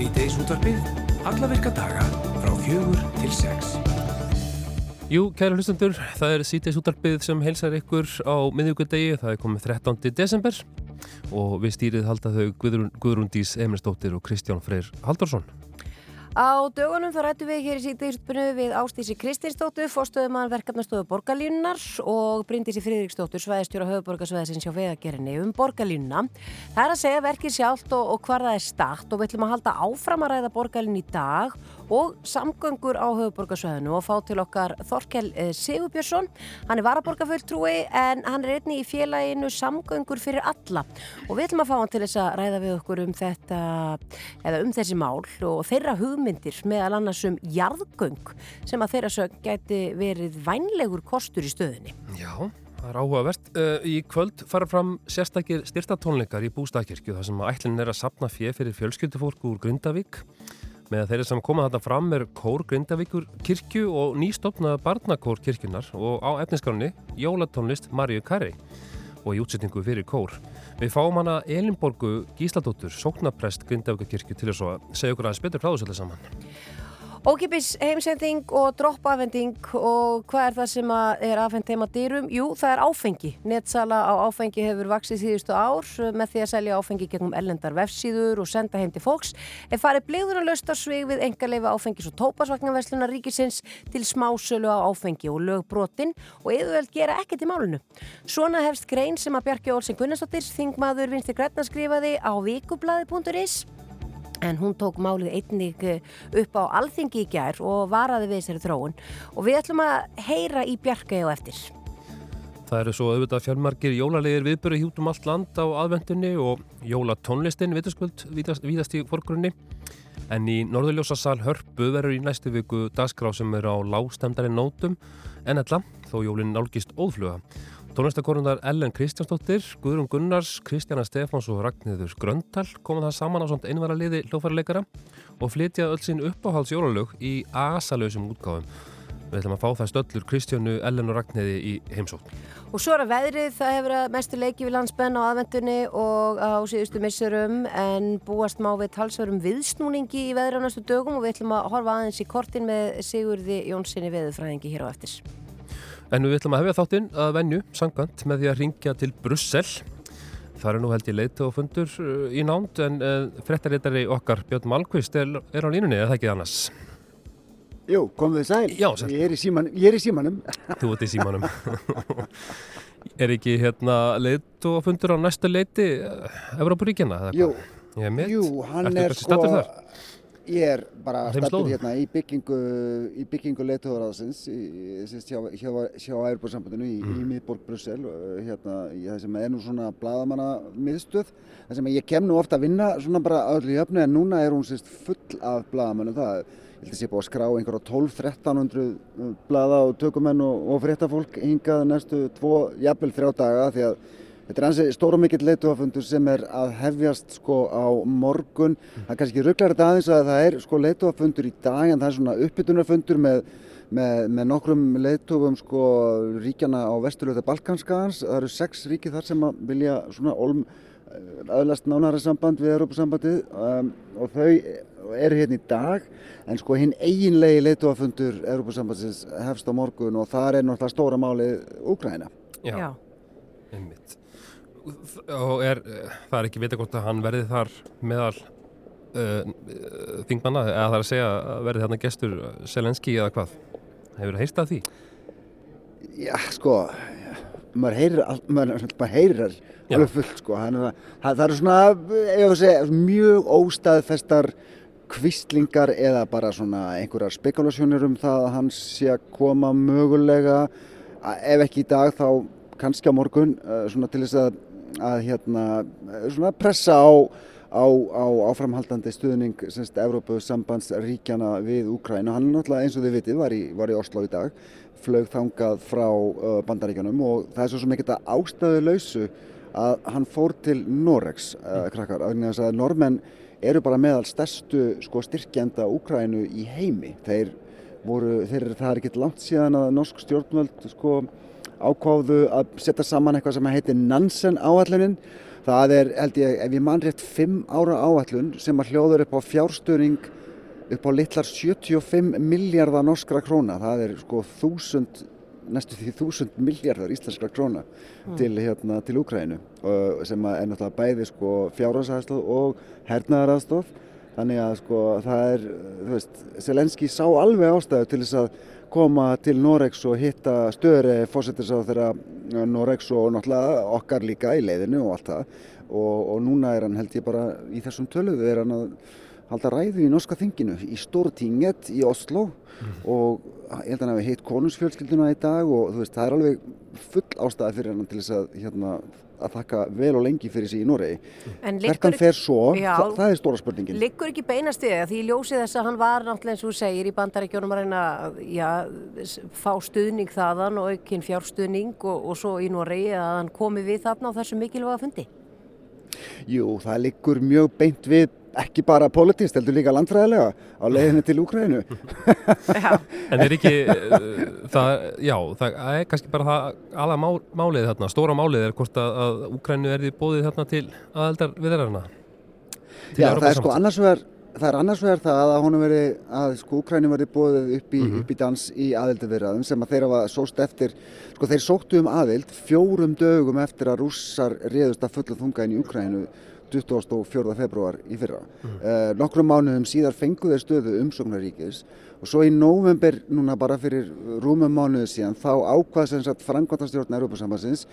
Síðdeis útvarpið, alla virka daga frá fjögur til sex. Jú, kæra hlustendur, það er síðdeis útvarpið sem heilsar ykkur á miðjúkudegi, það er komið 13. desember og við stýrið halda þau Guðrún, Guðrúndís Emirsdóttir og Kristján Freyr Haldarsson. Á dögunum þá rættum við hér í síðdegisutbyrnu við Ástísi Kristinsdóttur, fórstöðumann verkefnastöðu borgarlínunar og Bryndísi Fríðriksdóttur, svæðistjóra höfuborgarsvæðisins hjá veðagerinni um borgarlínuna. Það er að segja verkið sjálft og, og hvar það er start og við ætlum að halda áfram að ræða borgarlín í dag og samgöngur á höfuborgarsvæðinu og fá til okkar Þorkel eh, Sigurbjörnsson. Hann er varaborgarfulltrúi en hann er einni í félaginu samgöngur fyrir alla og við ætlum að fá hann til þess að ræða við okkur um þetta, eða um þessi mál og þeirra hugmyndir meðal annars um jarðgöng sem að þeirra sög gæti verið vænlegur kostur í stöðinni. Já, það er áhugavert. Uh, í kvöld fara fram sérstakir styrtatónleikar í bústakirkju þar sem ætlinn er að sapna fjö fyrir fjölskyldufólk úr Grindavík. Með þeirri sem koma þarna fram er Kór Grindavíkur kirkju og nýstofnaða barnakór kirkjunar og á efninskránni Jólatónlist Marju Kari og í útsetningu fyrir Kór. Við fáum hana Elinborgu Gísladóttur, sóknaprest Grindavíkur kirkju til þess að segja okkur aðeins betur allir saman. Ókipis heimsending og droppafending og hvað er það sem er afhengt heima dýrum? Jú, það er áfengi. Netsala á áfengi hefur vaksið síðustu ár með því að selja áfengi gegnum ellendar vefsíður og senda heim til fólks. Ef farið bligður að lausta svig við engaleifa áfengis og tópasvagnaverslunar ríkisins til smásölu á áfengi og lögbrotin og eðuveld gera ekkert í málunu. Svona hefst grein sem að Bjarki Olsen Gunnarsdóttir, þingmaður Vinstri Gretna skrifaði á vikublaði.is en hún tók málið einnig eh, upp á alþingi í gær og varaði við þessari þróun og við ætlum að heyra í Bjarkæði og eftir. Það eru svo auðvitað fjármargir jólalegir viðböru hjútum allt land á aðvendunni og jólatónlistin vitasköld víðast í forgrunni. En í Norðurljósasal hörpu verður í næstu viku dagskrá sem er á lágstemdari nótum en ella þó jólinn nálgist óðfluga. Tónlistakorundar Ellen Kristjánsdóttir, Guðrún Gunnars, Kristjana Stefáns og Ragnhildur Gröndal koma það saman á svona einvara liði hljófarleikara og flytja öll sín uppáhalds jólalög í asalösum útgáðum. Við ætlum að fá það stöllur Kristjánu, Ellen og Ragnhildi í heimsótt. Og svo er að veðrið, það hefur að mestu leiki við landsbenn á aðvendunni og á síðustu missurum en búast má við talsverum viðsnúningi í veðri á næstu dögum og við ætlum að horfa aðeins í kortin með Sigurði Jónssoni veðufræðingi hér á eftir. En við ætlum að hefja þáttinn að venju sangant með því að ringja til Brussel. Það er nú held ég leita og fundur í nánd en uh, frettaréttari okkar Björn Malmqvist er, er á línunni eða ekki annars? Jú, komum við sæl. Já, sæl. Ég er í, síman, ég er í símanum. Þú ert í símanum. er ekki hérna leita og fundur á næsta leiti Evrópuríkjana? Jú, jú, hann Ertu er sko... Ég er bara slóðum? hérna í byggingu, í byggingu leituðaráðsins hjá, hjá, hjá Ærbúrsambandinu í, Mm. í miðborg Brussel uh, hérna, það sem er nú svona bladamanna miðstöð það sem ég kem nú ofta að vinna svona bara öllu í öfnu en núna er hún sérst full af bladamannum það ég held að sé búið að skrá einhverja 12-1300 blada og tökumenn og, og fréttafólk hingað næstu tvo, jafnvel þrjá daga því að Þetta er hansi stóra mikill leituafundur sem er að hefjast sko á morgun. Það er kannski rugglar þetta aðeins að það er sko leituafundur í dag en það er svona uppbytunarfundur með, með, með nokkrum leitufum sko ríkjana á vesturlöta Balkanskagans. Það eru sex ríki þar sem að vilja svona olm aðlast nánara samband við Europasambandið um, og þau eru hérna í dag en sko hinn eiginlegi leituafundur Europasambandsins hefst á morgun og það er náttúrulega stóra málið Úgræna. Já, Já. einmitt. Og er, eh, það er ekki vita hvort að hann verði þar meðal uh, þingmanna, eða það er að segja að verði þarna gestur Selenski eða hvað? Hefur það heyrst af því? Já, sko, maður heyrir, all- maður, maður heyrir alveg fullt, sko. Það, það eru svona, segja, mjög óstaðfestar kvistlingar eða bara svona einhverjar spekulasjónir um það að hann sé að koma mögulega, að ef ekki í dag þá kannski á morgun, eh, svona til þess að, að hérna, svona pressa á á, á áframhaldandi stuðning semst Evrópusambandsríkjana við Úkræna. Hann náttúrulega eins og þið vitið var í, var í Oslo í dag, flög þangað frá uh, bandaríkjanum og það er svo sem ekkert að ástæðu lausu að hann fór til Noregs, uh, krakkar, af því að normenn eru bara meðal stærstu sko, styrkjenda Úkrænu í heimi. Þeir voru, þeir, það er ekkert langt síðan að norsk stjórnvöld sko, ákváðu að setja saman eitthvað sem heitir Nansen áallunin. Það er, held ég, ef ég mann rétt, 5 ára áallun sem að hljóður upp á fjárstuðning upp á litlar 75 miljardar norskra króna. Það er sko þúsund, næstu því þúsund miljardar íslenskra króna til, hérna, til Úkrænu sem er náttúrulega bæði sko fjárhásæðstóð og hernaðaraðstóð. Þannig að sko það er, þú veist, Selenski sá alveg ástæðu til þess að koma til Noregs og hitta stöðri fórsetis á þeirra Noregs og náttúrulega okkar líka í leiðinu og allt það. Og, og núna er hann held ég bara í þessum töluðu er hann að halda ræðu í norska þinginu í Stortinget í Oslo. Og ég held að hann hafi heitt konungsfjölskylduna í dag og þú veist það er alveg full ástæði fyrir hann til þess að hérna að þakka vel og lengi fyrir sig í Noregi. Hvert hann fer svo, Já. það, það er stóra spurningin. Liggur ekki beinast við því í ljósi þess að hann var náttúrulega eins og segir í bandarækjónum að reyna að fá stuðning þaðan og aukinn fjárstuðning og, og svo í Noregi að hann komi við þarna á þessu mikilvæga fundi. Jú, það liggur mjög beint við ekki bara politist, heldur líka landfræðilega á leiðinu til Úkrænu. Já, En er ekki, uh, það, já, það er kannski bara það aða má, málið þarna, stóra málið er hvort að, að Úkrænu er því bóðið þarna til aðeldar viðræðarna. Já, það er sko annars vegar það er annars vegar það að honum veri að sko Úkræni verið bóðið upp í, upp í dans í aðildavirðaðum sem að þeir hafa sóst eftir sko þeir sóttu um aðild fjórum dögum eftir að rússar réðust að fulla þunga inn í Úkrænu 24. februar í fyrra. Mm. nokkrum mánuðum síðar fengu þeir stöðu umsóknaríkis og svo í november núna bara fyrir rúmum mánuðu síðan þá ákvað sem sagt frangvandastjórn Európa-sambansins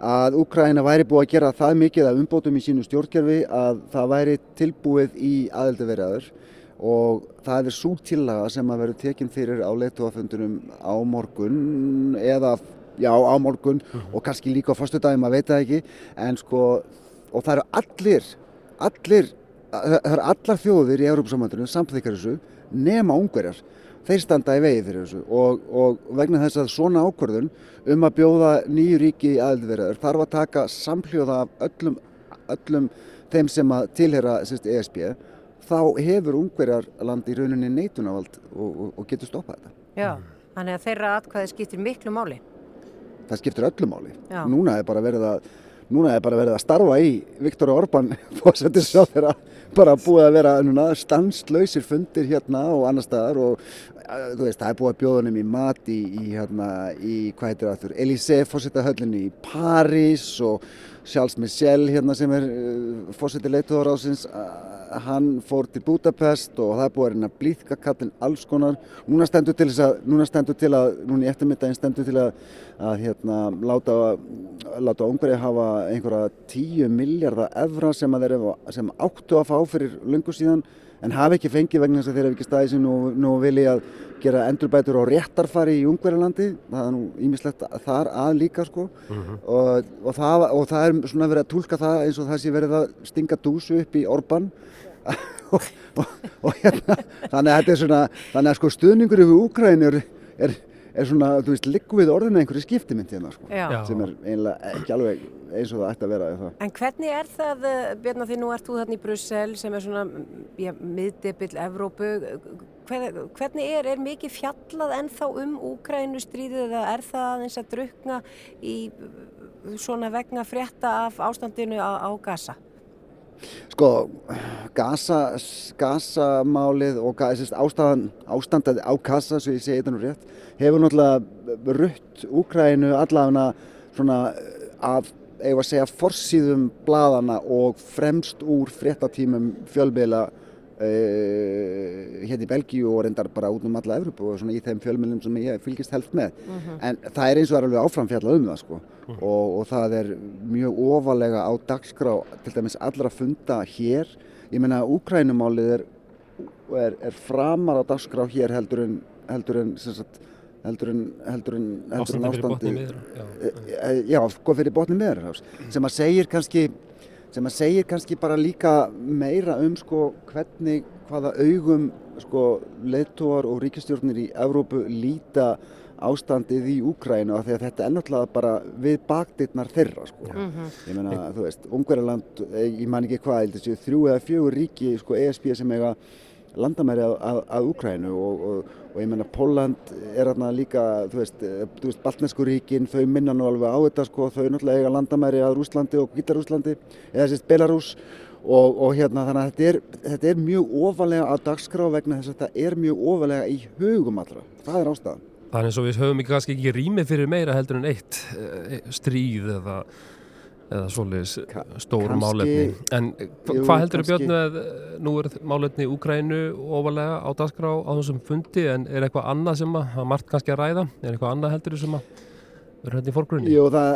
að Úkraina væri búið að gera það mikið af umbótum í sínu stjórnkerfi að það væri tilbúið í aðeldavirðaður og það er svo tillaga sem að verður tekin fyrir á leituafundunum á morgun eða já á morgun og kannski líka á förstu daginn, maður veit það ekki en sko og það eru allir allir, það eru allar þjóðir í Európa-samhandunum samþykjar þessu nema ungverjar þeir standa í vegi fyrir þessu og, og vegna þess að svona ákvörðun um að bjóða nýju ríki í aðildverðar þarf að taka samhljóða af öllum, öllum þeim sem að tilhera sérst, ESB þá hefur ungverjar land í rauninni neitunavald og, og, og getur stoppað þetta. já. Þannig að þeirra atkvæði skiptir miklu máli. Það skiptir öllu máli. Já. Núna er bara verið að Núna er bara verið að starfa í Viktor Orban fórsetis á þeirra bara búið að vera núna stanslausir fundir hérna og annar staðar og veist, það er búið að bjóða honum í mat í, í hérna, í hvað heitir það þurr, Elysée fórseta höllinni í París og Charles Michel hérna sem er uh, fórseti leituðarásins uh, hann fór til Budapest og það er búið að reyna blíðka kallin alls konar. Núna stendur til þess að, núna stendur til að núna í eftirmiddaginn stendur til að, að hérna, láta, láta Ungverið hafa einhverja 10 miljardar evra sem, sem áttu að fá fyrir löngu síðan en hafa ekki fengið vegna þess að þeir hafa ekki staðið sem nú, nú vilji að gera endurbætur á réttarfari í Ungverjalandi. Það er nú ímislegt þar að líka sko. Og, og, það, og það er svona verið að tólka það eins og það sé verið að stinga dúsu upp í Orban. Og, og, og hérna þannig að svona þannig að sko stuðningur yfir Úkræn er, er, er svona, þú veist, liggur við orðinu einhverju skiptimynd hérna sko Já. Sem er eiginlega ekki alveg eins og það ætti að vera eða það. En hvernig er það, eh, Björn, því nú ert þú þarna í Brussel sem er svona já, miðdebill Evrópu, Hver, hvernig er, er mikið fjallað ennþá um Úkrænustríðið eða er það aðeins að drukna í svona vegna frétta af ástandinu á, á Gaza? Sko, Gaza, Gaza-málið og ástæðan, ástandið á Gaza, svo ég segi þetta nú rétt, hefur náttúrulega rutt Úkrænu allavega svona eh, af, eigum að segja, forsýðum bladana og fremst úr fréttatímum fjölmiðla uh, hérna í Belgíu og reyndar bara út um alla Evrópu og svona í þeim fjölmiðlum sem ég fylgist helst með. En það er eins og er alveg áframfjallað um það sko og, og það er mjög ofalega á dagskrá til dæmis allra funda hér. Ég meina Úkrænumálið er, er, er framar á dagskrá hér heldur en, heldur en, sem sagt, heldur en, heldur en, heldur en Ástandi fyrir botni ástandið miður. Já. Eh, já, sko fyrir botni meðurhafs sem að segir kannski sem að segir kannski bara líka meira um sko hvernig hvaða augum sko leiðtóar og ríkistjórnir í Evrópu líta ástandið í Úkrænu af því að þetta er náttúrulega bara við bakdyrnar þeirra sko. Ég meina, þú veist, Ungverjaland, eh, ég man ekki hvað, að þrjú eða fjögur ríki sko ESB sem eiga landamæri að, að, að Úkrænu og, og, og ég menna Póland er hérna líka, þú veist, eh, þú veist Baltnesku ríkin, þau minna nú alveg á þetta sko, þau náttúrulega eiga landamæri að Rúslandi og Gítarúslandi, eða sérst Belarus og, og hérna þannig að þetta er, þetta er mjög ofalega á dagskrá vegna þess að þetta er mjög ofalega í hugum allra, það er ástæðan. Það er eins og við höfum ekki kannski ekki rými fyrir meira heldur en eitt eh, stríð eða eða svoleiðis stóru kannski- málefni en hvað heldur kannski- Björn með eh, nú er málefni Úgrænu ofalega á dagskrá á þessum fundi en er eitthvað annað sem að, það er margt kannski að ræða er eitthvað annað heldur þú sem að verður hérna í fórgrunni? Jú, það,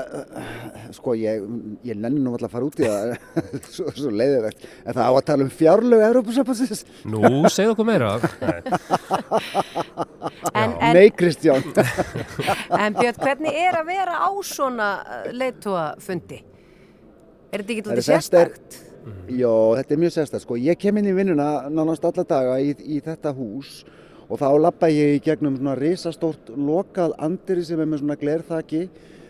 sko, ég, ég nenni nú alltaf að fara út í það, svo, svo leiðilegt, en það á að tala um fjárlög Európa-sambansins. Nú, segð okkur meira. En, en, Nei, Kristján. en Björn, hvernig er að vera á svona leittóafundi? Er þetta ekki lítið sérstakt. sérstakt? Jó, þetta er mjög sérstætt, sko, ég kem inn í vinnuna nánast alla daga í, í þetta hús og þá lappa ég í gegnum svona risastórt lokað andiri sem er með svona glerþaki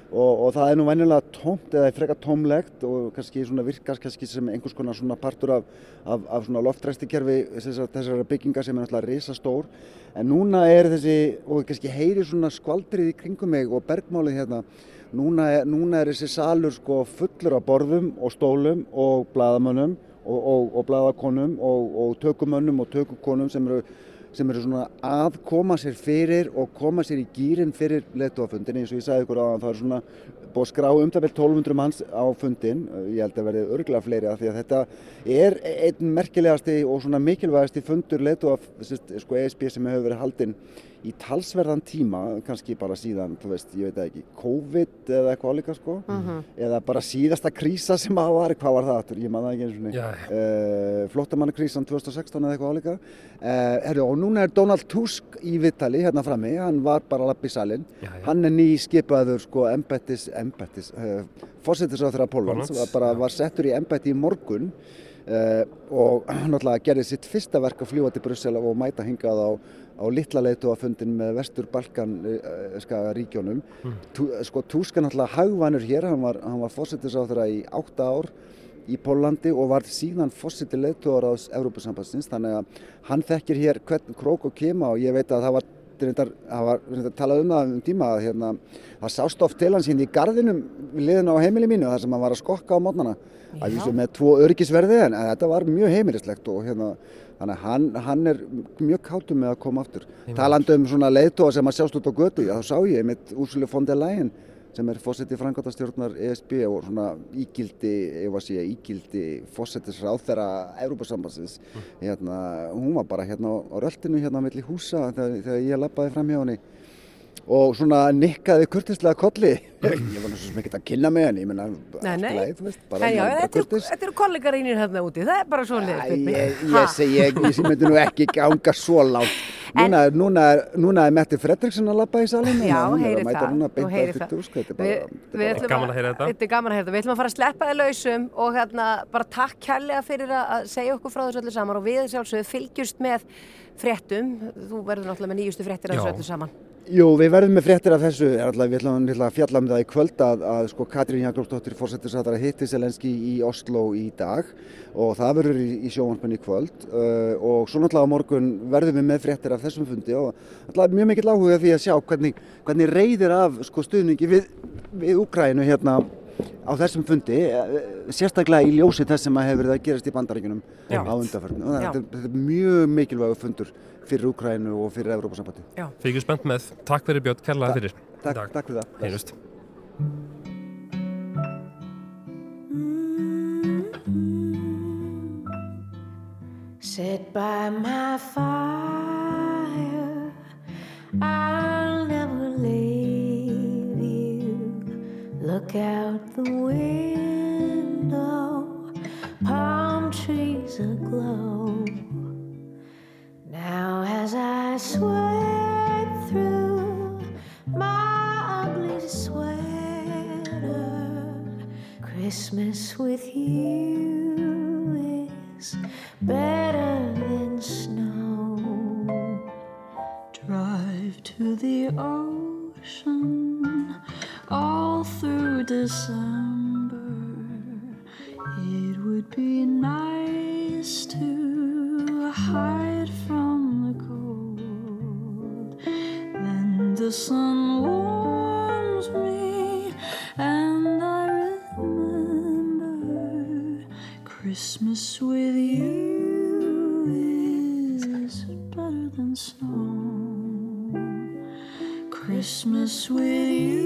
og, og það er nú venjulega tómt eða frekar tómlegt og kannski svona virkast kannski sem einhvers konar svona partur af, af, af svona loftræstikerfi þessar, þessara byggingar sem er náttúrulega risastór en núna er þessi, og kannski heyri svona skvaldrið í kringum mig og bergmálið hérna núna er, núna er þessi salur sko fullur af borðum og stólum og blaðamönnum og, og, og blaðakonum og, og tökumönnum og tökukonum sem eru, sem eru svona að koma sér fyrir og koma sér í gýrin fyrir letuafundin eins og ég sagði ykkur á það er svona búið að skrá um það vel 1200 manns á fundin ég held að verði örgulega fleiri af því að þetta er einn merkilegasti og svona mikilvægasti fundur letuaf sko ESB sem hefur verið haldinn í talsverðan tíma, kannski bara síðan, þú veist, ég veit ekki, COVID eða eitthvað álíka sko, eða bara síðasta krísa sem að var, hvað var það aftur, ég maður það ekki eins og niður, Já, uh, flottamannakrísan 2016 eða eitthvað álíka, uh, herru, og núna er Donald Tusk í vittali hérna frammi, hann var bara að lappa í salin, Já, já. hann er ný skipaður sko embettis, embettis, uh, fórsetisráþurra Pólans, Póllands, bara já. var settur í embetti í morgun. Uh, og náttúrulega gerði sitt fyrsta verk að fljúa til Brussel og mæta hingað á, á litla leitu að fundin með vestur Balkan uh, skaga ríkjónum. Tú, sko Tusk er náttúrulega hagvanur hér, hann var, var fórsetisráþurra í átta ár í Pólandi og var síðan fórseti leiðtóðaráðs Evrópusambansins þannig að hann þekkir hér hvern krók og kema og ég veit að það var reyndar, var reyndar talað um það um tíma að hérna, það sást oft til hans hérna í gardinum liðin á heimili mínu þar sem hann var að skokka á mótnana að vísu með tvo örgisverði en þetta var mjög heimilislegt og hérna þannig að hann, hann er mjög kátum með að koma aftur. Talandi um svona leiðtóa sem að sjást út á götu þá sá ég mitt Úrsulu von der Leyen sem er fósetti frangotastjórnar ESB og svona ígildi, ég var að segja ígildi fósettis ráþæra Európa-sambansins hérna, hún var bara hérna á röltinu hérna á milli húsa þegar, þegar ég lappaði fram hjá henni og svona nikkaði kurtislega kolli ég var náttúrulega ekki að kynna með henni ég menna, Nei, nei. leið, þú veist, bara, En já, bara þetta eru, kollegar einir hérna úti, það er bara svo Æ, leiðis. ég, ég ég, ég myndi nú ekki ganga svo lágt. Núna, núna, er, núna er Metti Fredriksson að lappa í salinu. Já, heyri það, það. Þetta er Við- bara, þetta við er ætlum bara Gaman að heyra þetta. Við ætlum að fara að sleppa þið lausum og hérna bara takk kærlega fyrir að að segja okkur frá þessu öllu saman og við sjálfsögðu fylgjust með fréttum. Þú verður náttúrulega með nýjustu fréttir af þessu öllu saman. Jú, við verðum með fréttir af þessu, er alltaf, við ætlum að fjalla um það í kvöld að, að sko, Katrín Jakobsdóttir fórsettisræðara hitti Selenski í Oslo í dag og það verður í, í sjónvarpunni í kvöld uh, og svo náttúrulega á morgun verðum við með fréttir af þessum fundi og alltaf mjög mikill áhuga því að sjá hvernig, hvernig reyðir af sko, stuðningi við, við Úkrænu hérna á þessum fundi, eh, sérstaklega í ljósi þess sem að hefur verið að gerast í bandaríkunum Já. á undarförnum. Þetta, er- þetta er mjög mikilvægur fundur fyrir Úkrænu og fyrir Evrópasambandi. Fylgjum spennt með. Takk fyrir Björn, kærlega fyrir. Takk, takk fyrir það. Heyrust. Sit by my fire, I'll never leave. Look out the window, palm trees aglow. Now, as I sweat through my ugly sweater, Christmas with you December. It would be nice to hide from the cold. Then the sun warms me, and I remember Christmas with you is better than snow. Christmas with you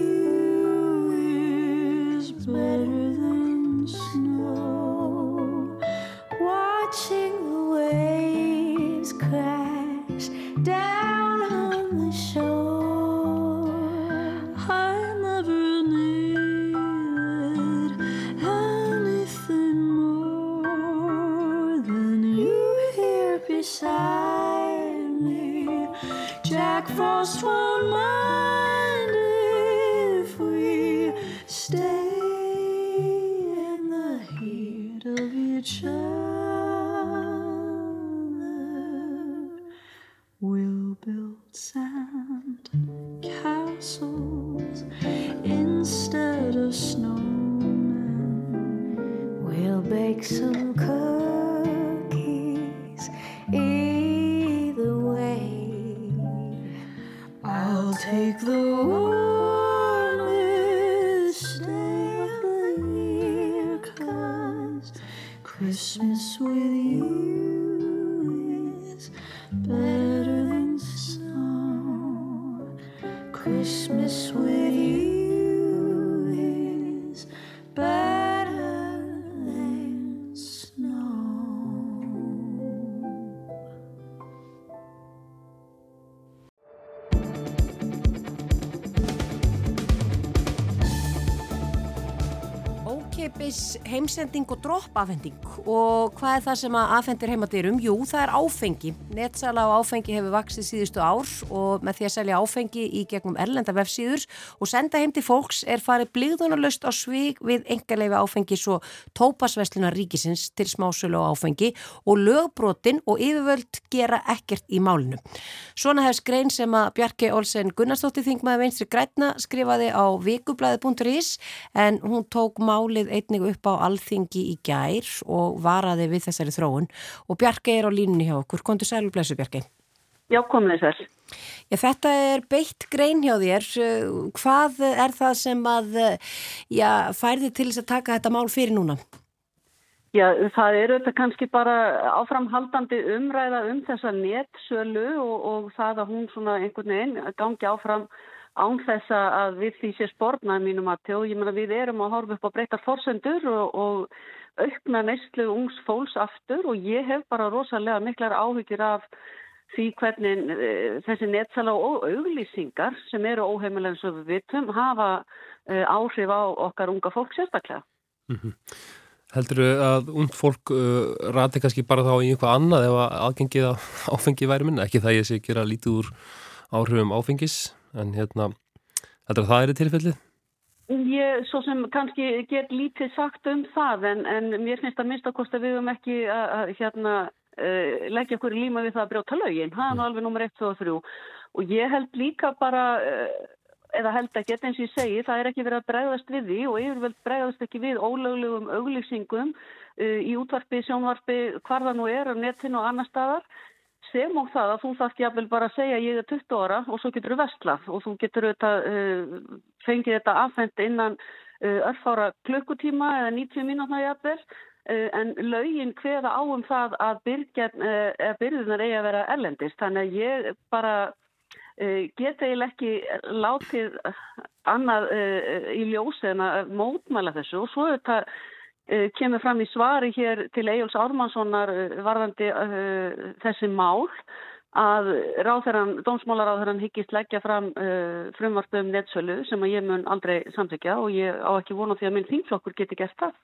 heimsending og droppafending og hvað er það sem að afhendir heimadyrum? Jú, það er áfengi. Netsala á áfengi hefur vaksið síðustu ár og með því að selja áfengi í gegnum erlenda vefsíður og senda heim til fólks er farið blíðunarlaust á svig við engaleifi áfengis og tópasvesluna ríkisins til smásölu á áfengi og lögbrotin og yfirvöld gera ekkert í málinu. Svona hefst grein sem að Bjarki Olsen Gunnarsdóttir Þingmaði Vinstri Grætna skrifaði á vikublaði.is en hún tók málið einnig upp á alþingi í gær og varaði við þessari þróun og Bjarki er á línunni hjá okkur. Kondur sælu blessu Bjarki. Já, komið þess. Já, þetta er beitt grein hjá þér. Hvað er það sem að já, færði til þess að taka þetta mál fyrir núna? Já, það eru þetta kannski bara áframhaldandi umræða um þessa netsölu og, og það að hún svona einhvern veginn gangi áfram án þess að við því sé spórnað mínum að tjó. Ég meina við erum að horfa upp á breyttar forsendur og, og aukna neyslu ungs fólks aftur og ég hef bara rosalega miklar áhyggjur af því hvernig e, þessi netsala og auglýsingar sem eru óheimilega eins og við vitum hafa e, áhrif á okkar unga fólk sérstaklega. Mm -hmm. Heldur að und fólk uh, rati kannski bara þá í einhvað annað ef að aðgengið á áfengi væri minna? Ekki það ég sé gera lítið úr áhrifum áfengis, en hérna, heldur að það er í tilfellið? Ég, svo sem kannski get lítið sagt um það, en, en mér finnst að minnstakost að við höfum ekki að, að hérna, uh, leggja okkur líma við það að brjóta lögin. Það er nú alveg nummer 1, 2 og 3. Og ég held líka bara... Uh, eða held ekki, eins og ég segi, það er ekki verið að bregðast við því og yfirveld bregðast ekki við ólöglegum auglýsingum uh, í útvarpi, sjónvarpi, hvar það nú er á netinu og annar staðar sem og það að þú þarf ekki bara að segja ég er 20 ára og svo getur þú vestlað og þú getur auðvitað, uh, fengið þetta afhengt innan uh, örfára klukkutíma eða 90 mínútna jafnvel. En laugin hveða á um það að byrðunar eigi að vera erlendist þannig að ég bara geta eiginlega ekki látið annað í ljósi en að mótmæla þessu. Og svo þetta kemur fram í svari hér til Egil's Ármannssonar varðandi þessi mál að ráðherran, dómsmálaráðherran higgist leggja fram frumvartu um netsölu sem að ég mun aldrei samþykja og ég á ekki vona því að minn þínflokkur geti gert það.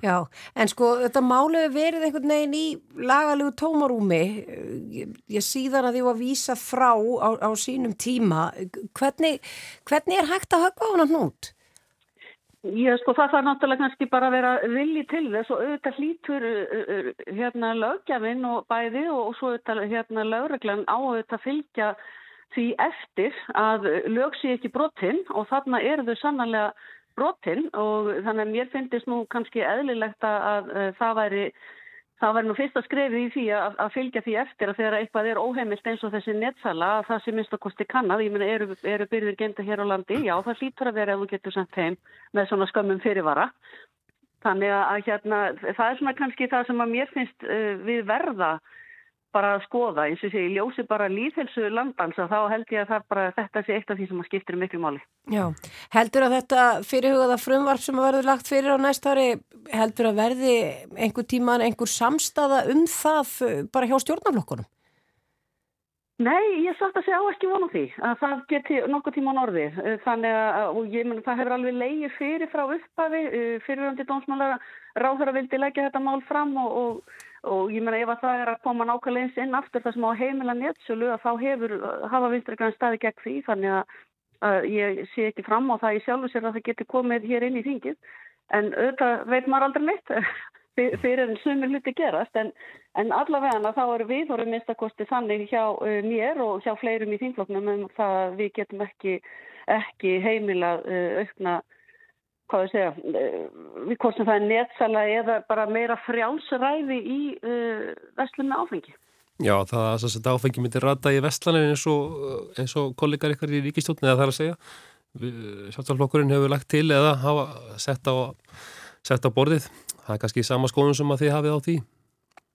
Já, en sko þetta málu verið einhvern veginn í lagalegu tómarúmi ég, ég síðan að því að vísa frá á, á sínum tíma hvernig, hvernig er hægt að högva á hann hnút? Já, sko það þarf náttúrulega kannski bara að vera vilji til þess og auðvitað hlítur hérna lögjafinn og bæði og svo auðvitað hérna lögreglan á auðvitað fylgja því eftir að lög sé ekki brotinn og þarna eru þau sannlega brotin og þannig að mér finnst nú kannski eðlilegt að það væri það var nú fyrsta skrefið í því að, að fylgja því eftir að þegar eitthvað er óheimilt eins og þessi netsala að það sem minnst að kosti kannad, ég meina eru, eru byrðir gemda hér á landi, já það hlýtur að vera að þú getur sendt heim með svona skömmum fyrirvara. Þannig að hérna, það er svona kannski það sem að mér finnst uh, við verða bara að skoða, eins og sé, ég ljósi bara líðhelsu landans og þá held ég að það bara þetta sé eitt af því sem að skiptir miklu máli. Já, heldur að þetta fyrirhugaða frumvarp sem að verður lagt fyrir á næst ári, heldur að verði einhver tíman, einhver samstaða um það uh, bara hjá stjórnaflokkunum? Nei, ég satt að segja á ekki vonu því að það geti nokkuð tíma á norði þannig að, ég menn, það hefur alveg leiði fyrir frá upphafi fyriröndi dómsmála ráður að vildi leggja þetta mál fram og, og, og ég menna ef að það er að koma nákvæmlega eins inn aftur það sem á heimila nétsölu að þá hefur, hafa vinstri grann staði gegn því þannig að, að ég sé ekki fram á það í sjálfu sér að það geti komið hér inn í þingið. En auðvitað veit maður aldrei mitt fyrir en sumir hluti gerast. En, en allavega þá er við vorum minnstakosti þannig hjá uh, mér og hjá fleirum í þingfloknum um það að við getum ekki, ekki heimila uh, aukna hvað við segja, uh, við hvort sem það er netsala eða bara meira frjálsræði í vestlunna áfengi. Já, það að þess að áfengi myndir rata í vestlanir eins og, eins og kollegar ykkar í ríkistjótni eða það er að segja. Sjálfstaflokkurinn hefur lagt til eða hafa sett á, sett á borðið það er kannski sama skoðun sem að þið hafið á því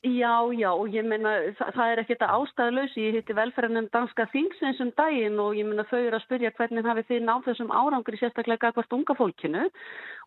Já, já, og ég meina það, það er ekkert að ástæðalösi, ég hitti velferðanum danska þingsins um daginn og ég meina þau eru að spyrja hvernig hafið þið náð þessum árangri sérstaklega hvert unga fólkinu.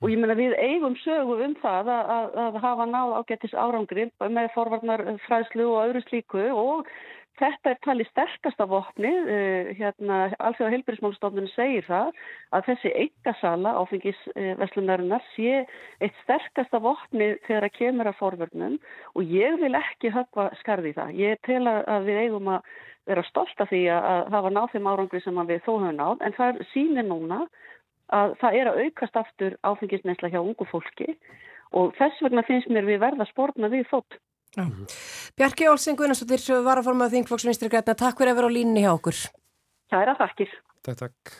Og ég meina við eigum sögu um það að, að, að hafa náð ágættis árangri með forvarnar fræðslu og öðru slíku og Þetta er talið sterkasta vopni, uh, hérna, alþjóða heilbyrjusmálstofnun segir það að þessi eigasala áfengisveslunarinnar uh, sé eitt sterkasta vopni þegar að kemur að forverðnum og ég vil ekki höfva skarði það. Ég tel að við eigum að vera stolt af því að hafa náð þeim árangri sem við þó höfum náð en það sýnir núna að það er að aukast aftur áfengisnesla hjá ungu fólki og þess vegna finnst mér við verða spórna við þótt. Mm. Bjarki Olsen Gunnarsdóttir var að forma þingflokksministri græna. Takk fyrir að vera á línni hjá okkur. Kæra takkir. Takk, takk.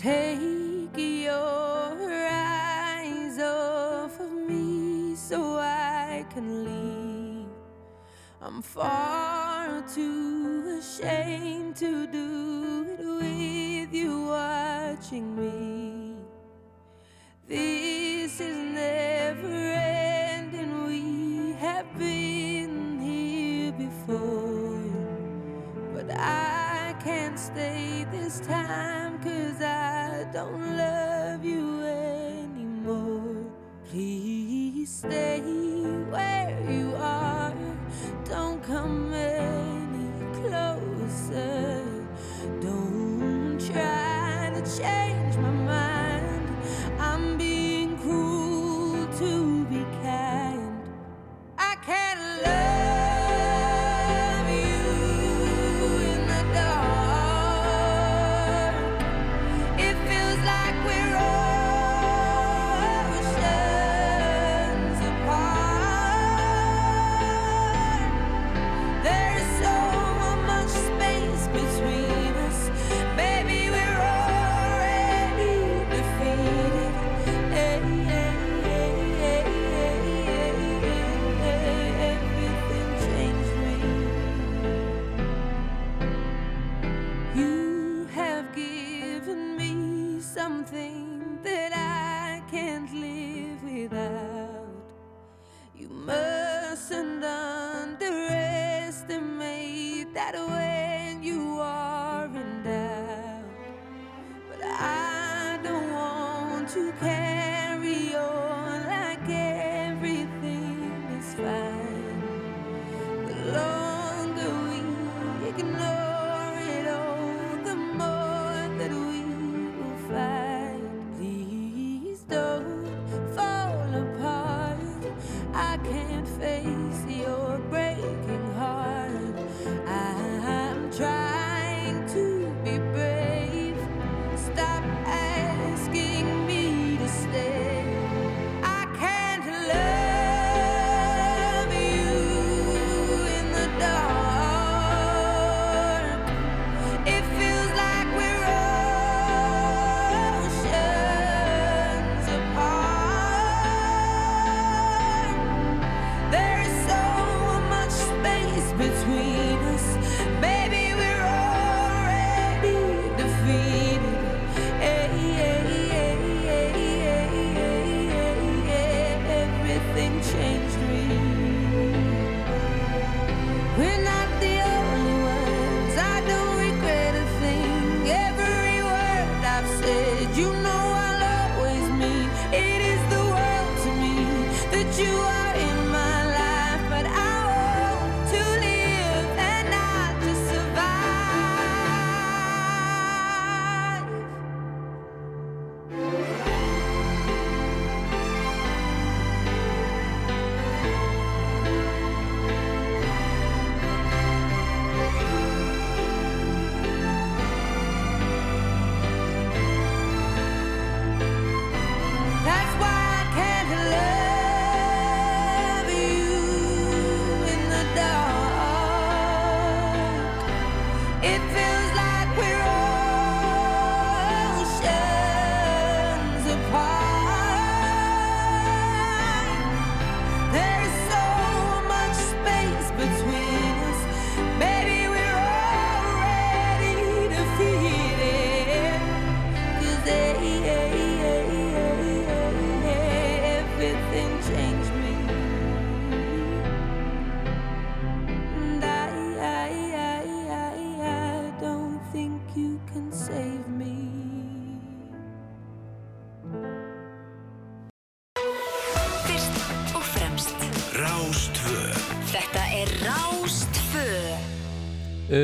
Take can leave. I'm far too ashamed to do it with you watching me. This is never ending. We have been here before, but I can't stay this time cause I don't love you anymore. Please stay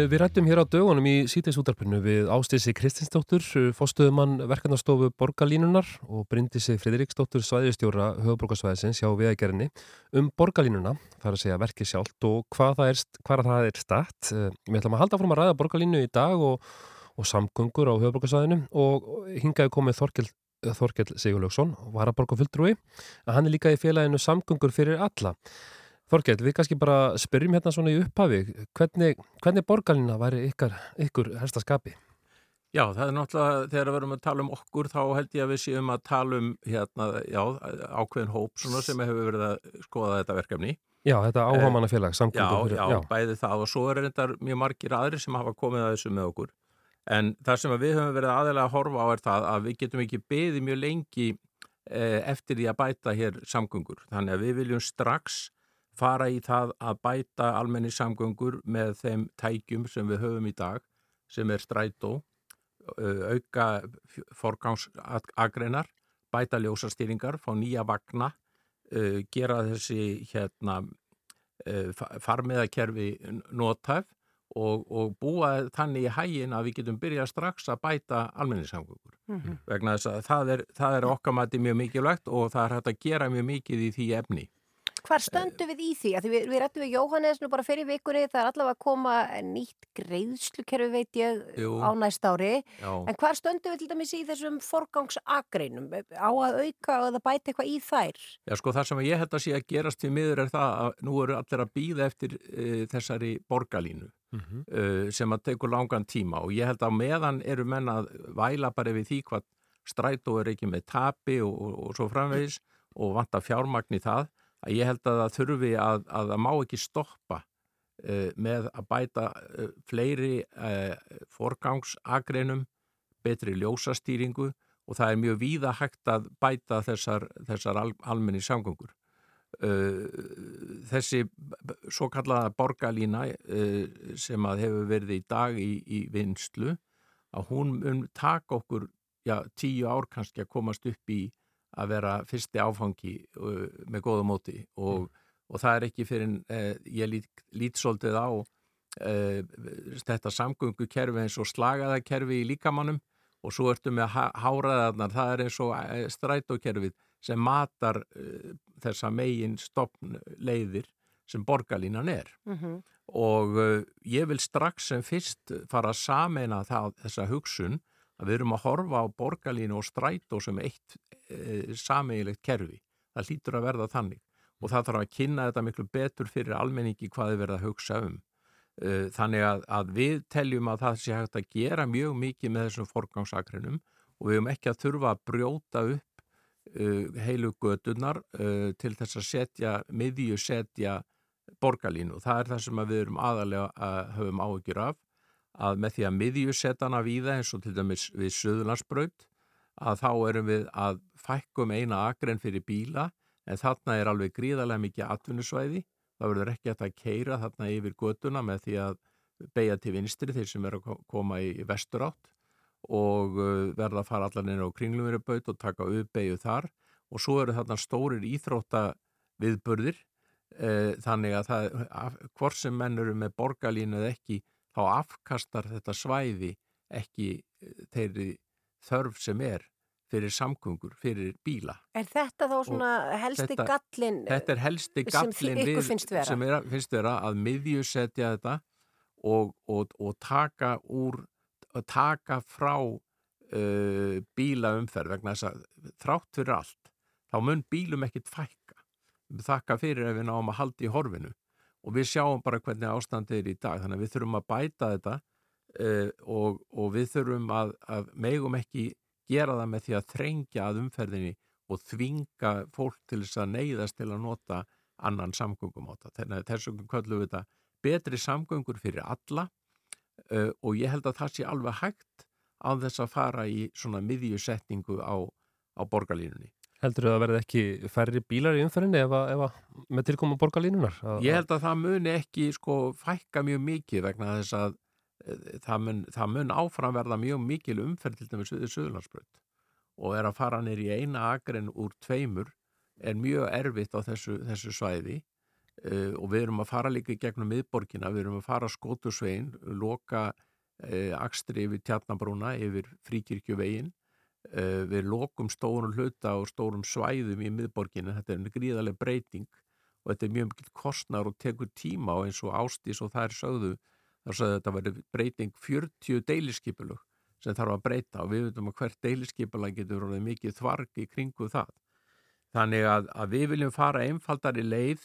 Við rættum hér á dögunum í sítiðsútarpinu við Ástísi Kristinsdóttur, fórstuðumann verkefnastofu Borgalínunar og Bryndisi Fridriksdóttur svæðistjóra höfuborgarsvæðisins hjá viðækjarinni um Borgalínuna, þar að segja verkið sjálft og hvað það er, hvað það er statt. Eh, Við ætlum að halda frum að ræða Borgalínu í dag og, og samgöngur á höfuborgarsvæðinu og hingaði komið Þorkell Þorkell Sigurlaugsson, varaborgarfulltrúi að hann er líka í félaginu samgöngur fyrir alla. Þorkell, við kannski bara spyrjum hérna svona í upphafi, hvernig, hvernig borgarlina væri ykkar, ykkur helsta skapi? Já, það er náttúrulega, þegar við erum að tala um okkur, þá held ég að við séum að tala um hérna, já, ákveðin hóp svona sem hefur verið að skoða þetta verkefni. Já, þetta áhámanna félag, Já, samgöngur fyrir, já, bæði það og svo er reyndar mjög margir aðri sem hafa komið að þessu með okkur. En það sem við höfum verið aðeinslega að horfa á er það að við getum ekki beðið mjög lengi eh, eftir því að bæta hér samgöngur. Þannig að við viljum strax fara í það að bæta almenni samgöngur með þeim tækjum sem við höfum í dag, sem er strætó, auka forgangsagreinar, bæta ljósastýringar, fá nýja vagna, gera þessi hérna, fa- farmiðakerfi notæf og, og búa þannig í hægin að við getum byrjað strax að bæta almenningssamgöngur. Mhm. Vegna þess að það er, það er okkar mati mjög mikilvægt og það er hægt að gera mjög mikið í því efni. Hvar stöndum við í því? Því við, við rættum við Jóhannes nú bara fyrir vikunni, það er allavega að koma nýtt greiðslukerfi veit ég Jú. á næst ári. Já. En hvar stöndum við til dæmis í þessum forgangsagreinum? Á að auka og að bæta eitthvað í þær? Já, sko, það sem ég held að sé að gerast til miður er það að nú eru allir að býða eftir uh, þessari borgarlínu Mhm. uh, sem að tekur langan tíma og ég held að meðan eru menn að væla bara við því hvað strætó er ekki með tapi og, og, og svo framvegis og vanta fjármagn í það að ég held að það þurfi að, að það má ekki stoppa uh, með að bæta uh, fleiri uh, forgangsagreinum, betri ljósastýringu og það er mjög víða hægt að bæta þessar, þessar al, almenni samgöngur. Þessi svo kallaða borgarlína sem að hefur verið í dag í, í vinslu að hún mun taka okkur já, tíu ár kannski að komast upp í að vera fyrsti áfangi uh, með góða móti og, og það er ekki fyrir uh, ég lít, lít svolítið á uh, þetta samgöngukerfi eins og slagaðakerfi í líkamannum og svo ertu með há- háraðarnar, það er eins og eh, strætókerfið sem matar þessa megin stopn leiðir sem borgarlínan er. Mm og uh, ég vil strax sem fyrst fara að sameina það, þessa hugsun að við erum að horfa á borgarlínu og strætó sem eitt uh, sameigilegt kerfi. Það hlýtur að verða þannig og það þarf að kynna þetta miklu betur fyrir almenningi hvað þið verða að hugsa um. Uh, þannig að, að við teljum að það sé hægt að gera mjög mikið með þessum forgangsakrinum og við höfum ekki að þurfa að brjóta upp uh, heilu gödunar til þess að setja, miðju setja borgarlínu. Það er það sem við erum aðalega að höfum áhyggjur af að með því að miðjusetana víða eins og til dæmis við Suðurlandsbraut að þá erum við að fækkum eina akren fyrir bíla en þarna er alveg gríðarlega mikið atvinnusvæði. Það verður ekki að keira þarna yfir göduna með því að beigja til vinstri þeir sem eru að ko- koma í vestur átt og uh, verða að fara allan inn á kringlumverubaut og taka uppbeigju þar og svo eru þarna stórir íþrótta viðburðir eh, þannig að það, hvort sem menn eru með borgarlínu eða ekki þá afkastar þetta svæði ekki eh, þeirri þörf sem er fyrir samgöngur, fyrir bíla. Er þetta þá svona helsti þetta- gallin? Þetta er helsti sem gallin ykkur við, finnst vera. sem er, finnst vera að miðjusetja þetta og, og, og taka úr taka frá uh, bílaumferð vegna þess að þrátt fyrir allt þá mun bílum ekkit fækka þakka fyrir ef við náum að halda í horfinu og við sjáum bara hvernig ástandið er í dag þannig að við þurfum að bæta þetta uh, og, og við þurfum að, að megum ekki gera það með því að þrengja að umferðinni og þvinga fólk til þess að neyðast til að nota annan samgöngum á þetta. Að þessum kvöldum við þetta betri samgöngur fyrir alla uh, og ég held að það sé alveg hægt á þess að fara í svona miðjusetningu á, á borgarlínunni. Heldur að verði ekki færri bílar í umferðinni ef, að- ef að með tilkoma borgarlínunar? Að- Ég held að það muni ekki sko fækka mjög mikið vegna þess að eh, það mun, mun áfram verða mjög mikil umferð til dæmis við Suðurlandsbrönd og er að fara nýr í eina akren úr tveimur er mjög erfitt á þessu, þessu svæði. Uh, og við erum að fara líka í gegnum miðborgina, við erum að fara skótusvegin, loka uh, akstri yfir tjarnabrúna, yfir fríkirkjuvegin við lokum stórum hluta og stórum svæðum í miðborgina, þetta er gríðarlega breyting og þetta er mjög mikil kostnar og tekur tíma og eins og ástís og það er sögðu, þar sögðu þetta verið breyting 40 deiliskipulug sem þarf að breyta og við veitum að hvert deiliskeipula getur verið mikið þvarg í kringu það. Þannig að, að við viljum fara einfaldar í leið,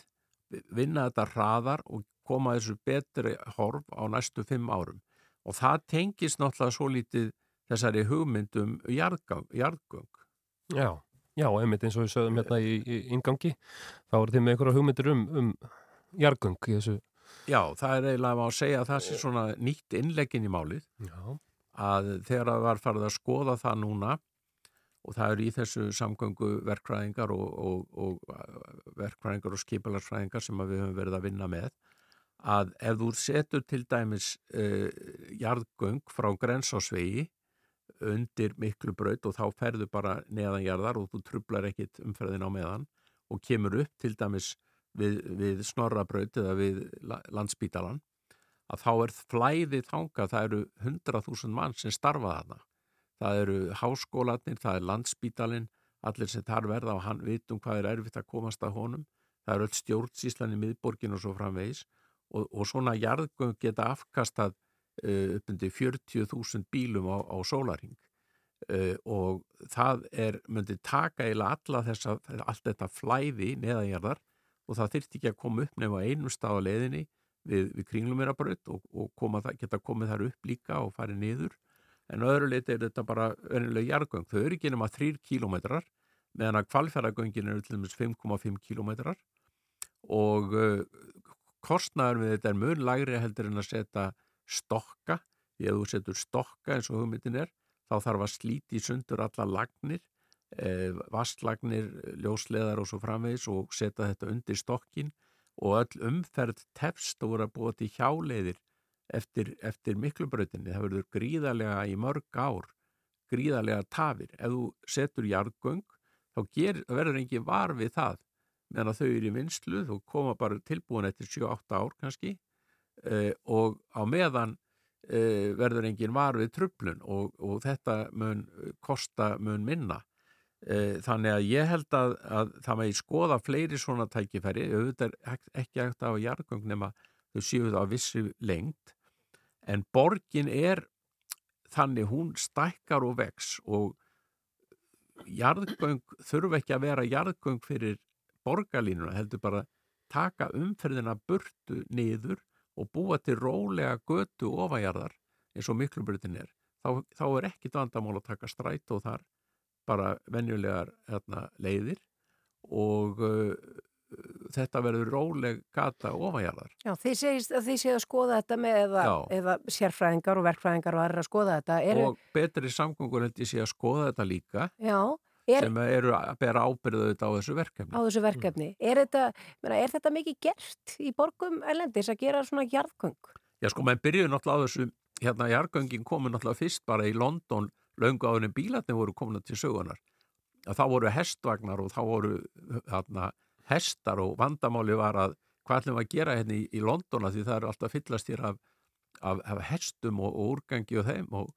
vinna þetta hraðar og koma þessu betri horf á næstu fimm árum. Og það tengis náttúrulega svo lítið þessari hugmyndum jarðgöng. Já, já, einmitt eins og við sögum hérna í, í ingangi, þá eru þið með einhverja hugmyndir um, um jargung í þessu. Já, það er eiginlega að segja að það sé svona nýtt innleggin í málið. Já. Að þegar það var farið að skoða það núna og það eru í þessu samgöngu verkfræðingar og, og, og verkfræðingar og skipalarsfræðingar sem við höfum verið að vinna með að ef þú setur til dæmis uh, jarðgöng frá grensásvegi undir miklu braut og þá ferðu bara neðan jarðar og þú trublar ekkit umferðin á meðan og kemur upp til dæmis við, við snorrabraut eða við landsbítalan að þá er flæðið þanga, það eru 100.000 mann sem starfa þarna. Það eru háskólanir, það er landsbítalinn, allir sem þar verða og hann vitum hvað er erfitt að komast að honum, það eru öll stjórnsíslan í miðborgin og svo framvegis og, og svona jarðgöng geta afkastað uh, upp undir 40.000 bílum á, á sólaring uh, og það er, myndi taka eila alla þessa, allt þetta flæði neðanjarðar og það þyrtti ekki að koma upp nefn á einum stað á leiðinni við, við kringlumirabraut og, og koma, geta komið þar upp líka og farið niður. En öðru leiti er þetta bara öðrulega jargöng. Þau eru ekki nema 3 kílometrar meðan að kvalfjörðagöngin eru til dæmis 5,5 kílometrar og uh, kostnæður við þetta er mjög lagri heldur en að setja stokka. Að þú setur stokka eins og hugmyndin er þá þarf að slíti sundur alla lagnir, eh, vastlagnir, ljósleðar og svo framvegis og setja þetta undir stokkin og öll umferð tefst og voru að búa til hjáleiðir eftir, eftir miklubrautinni. Það verður gríðarlega í mörg ár, gríðarlega tafir. Ef þú setur jarðgöng, þá ger, verður engi var við það meðan þau eru í vinslu, þú koma bara tilbúin eftir 7-8 ár kannski og á meðan eh, verður engin var við trublun og, og þetta mun kosta mun minna. Eh, þannig að ég held að, að það með skoða fleiri svona tækifæri, auðvitað ekki ekkert á jarðgöng nema þau séu það á vissi lengt en borgin er þannig hún stækkar og vex og jarðgöng þurfa ekki að vera jarðgöng fyrir borgarlínuna, heldur bara taka umferðina burtu niður og búa til rólega götu ofajarðar eins og miklubrutin er þá, þá er ekkit vandamál að taka stræt og þar bara venjulegar hérna, leiðir og uh, þetta verður róleg gata ofanjarðar. Já, þið segist að þið séu að skoða þetta með eða, eða sérfræðingar og verkfræðingar og aðra að skoða þetta. Eru... Og betri samgöngur held ég sé að skoða þetta líka Já, er... sem eru að bera ábyrðu á þessu verkefni. Á þessu verkefni. Mm. Er, þetta, meina, er þetta mikið gert í borgum elendis að gera svona jarðgöng? Já, sko, maður byrjuði náttúrulega á þessu, hérna jarðgöngin komi náttúrulega fyrst bara í London löngu áðurinn bílarnir voru komin til sögunar. Þá voru hestvagnar og þá voru hérna hestar og vandamáli var að hvað ætlum að gera hérna í, í Londona því það eru alltaf fyllast hér af, af, af hestum og, og úrgangi og þeim og,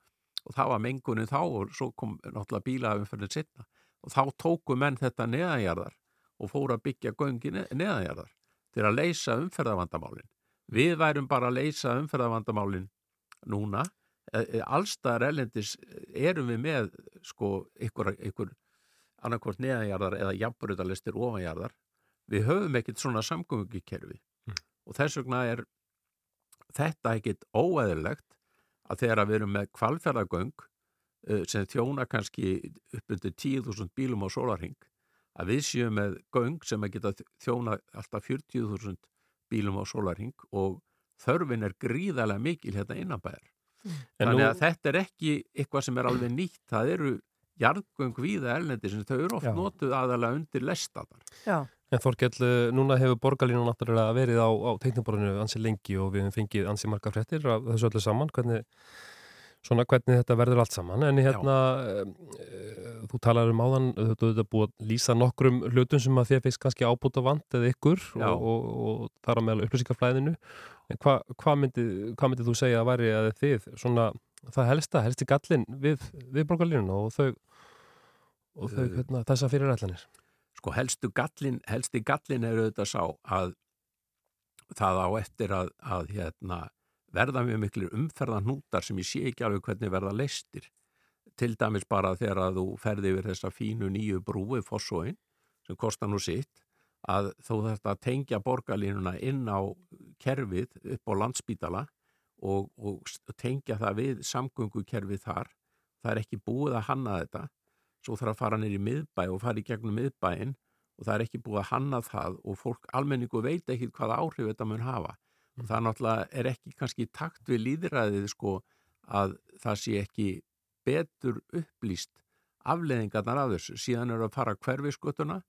og það var mengunin þá og svo kom náttúrulega bílaðum fyrir setna og þá tóku menn þetta neðanjarðar og fóru að byggja göngi neðanjarðar til að leysa umferðavandamálin. Við værum bara að leysa umferðavandamálin núna. E, e, allstaðar elendis erum við með sko ykkur, ykkur annarkvort neðanjarðar eða jafnbröðalistir ofanjarðar við höfum ekkert svona samgöngukerfi mm. og þess vegna er þetta ekkert óæðilegt að þegar við erum með kvalfjörðagöng sem þjóna kannski upp undir 10.000 bílum á sólarhing að við séum með göng sem að geta þjóna alltaf 40.000 bílum á sólarhing og þörfin er gríðarlega mikil hérna innanbæðar. Mm. Þannig að nú... þetta er ekki eitthvað sem er alveg nýtt, það eru jarðgöng viða elnendi sem þau eru oft Já. notuð aðalega undir lestaðar. Já. En Þorkell, eh, núna hefur borgarlínu náttúrulega verið á, á teiknaborðinu ansi lengi og við hefum fengið ansi marga frettir af þessu öllu saman, hvernig, svona, hvernig þetta verður allt saman. En hérna, e, þú talar um áðan, þú ert búið að lýsa nokkrum hlutum sem að þér finnst kannski ábúta vant eða ykkur Já. og, og, og þar á meðal upplýsingaflæðinu. En hva, hvað myndið hva myndi þú segja að væri að þið, svona, það helsta, helsti gallin við, við borgarlínuna og þau, og þau, Uh, hérna, þessa fyrirætlanir? Sko helstu gallin, helsti gallin er auðvitað sá að það á eftir að, að hérna, verða mjög miklu umferðanútar sem ég sé ekki alveg hvernig verða leistir. Til dæmis bara þegar að þú ferði yfir þessa fínu nýju brúi fossóin sem kostar nú sitt að þú þarft að tengja borgarlínuna inn á kerfið upp á landspítala og, og tengja það við samgöngukerfið þar. Það er ekki búið að hanna þetta svo þarf að fara í miðbæ og fara í gegnum miðbæin og það er ekki búið að hanna það og fólk almenningu veit ekki hvaða áhrif þetta mun hafa. Og það náttúrulega er ekki kannski takt við líðræðið sko að það sé ekki betur upplýst afleðingarnar af þessu. Síðan eru að fara hverfisgötuna,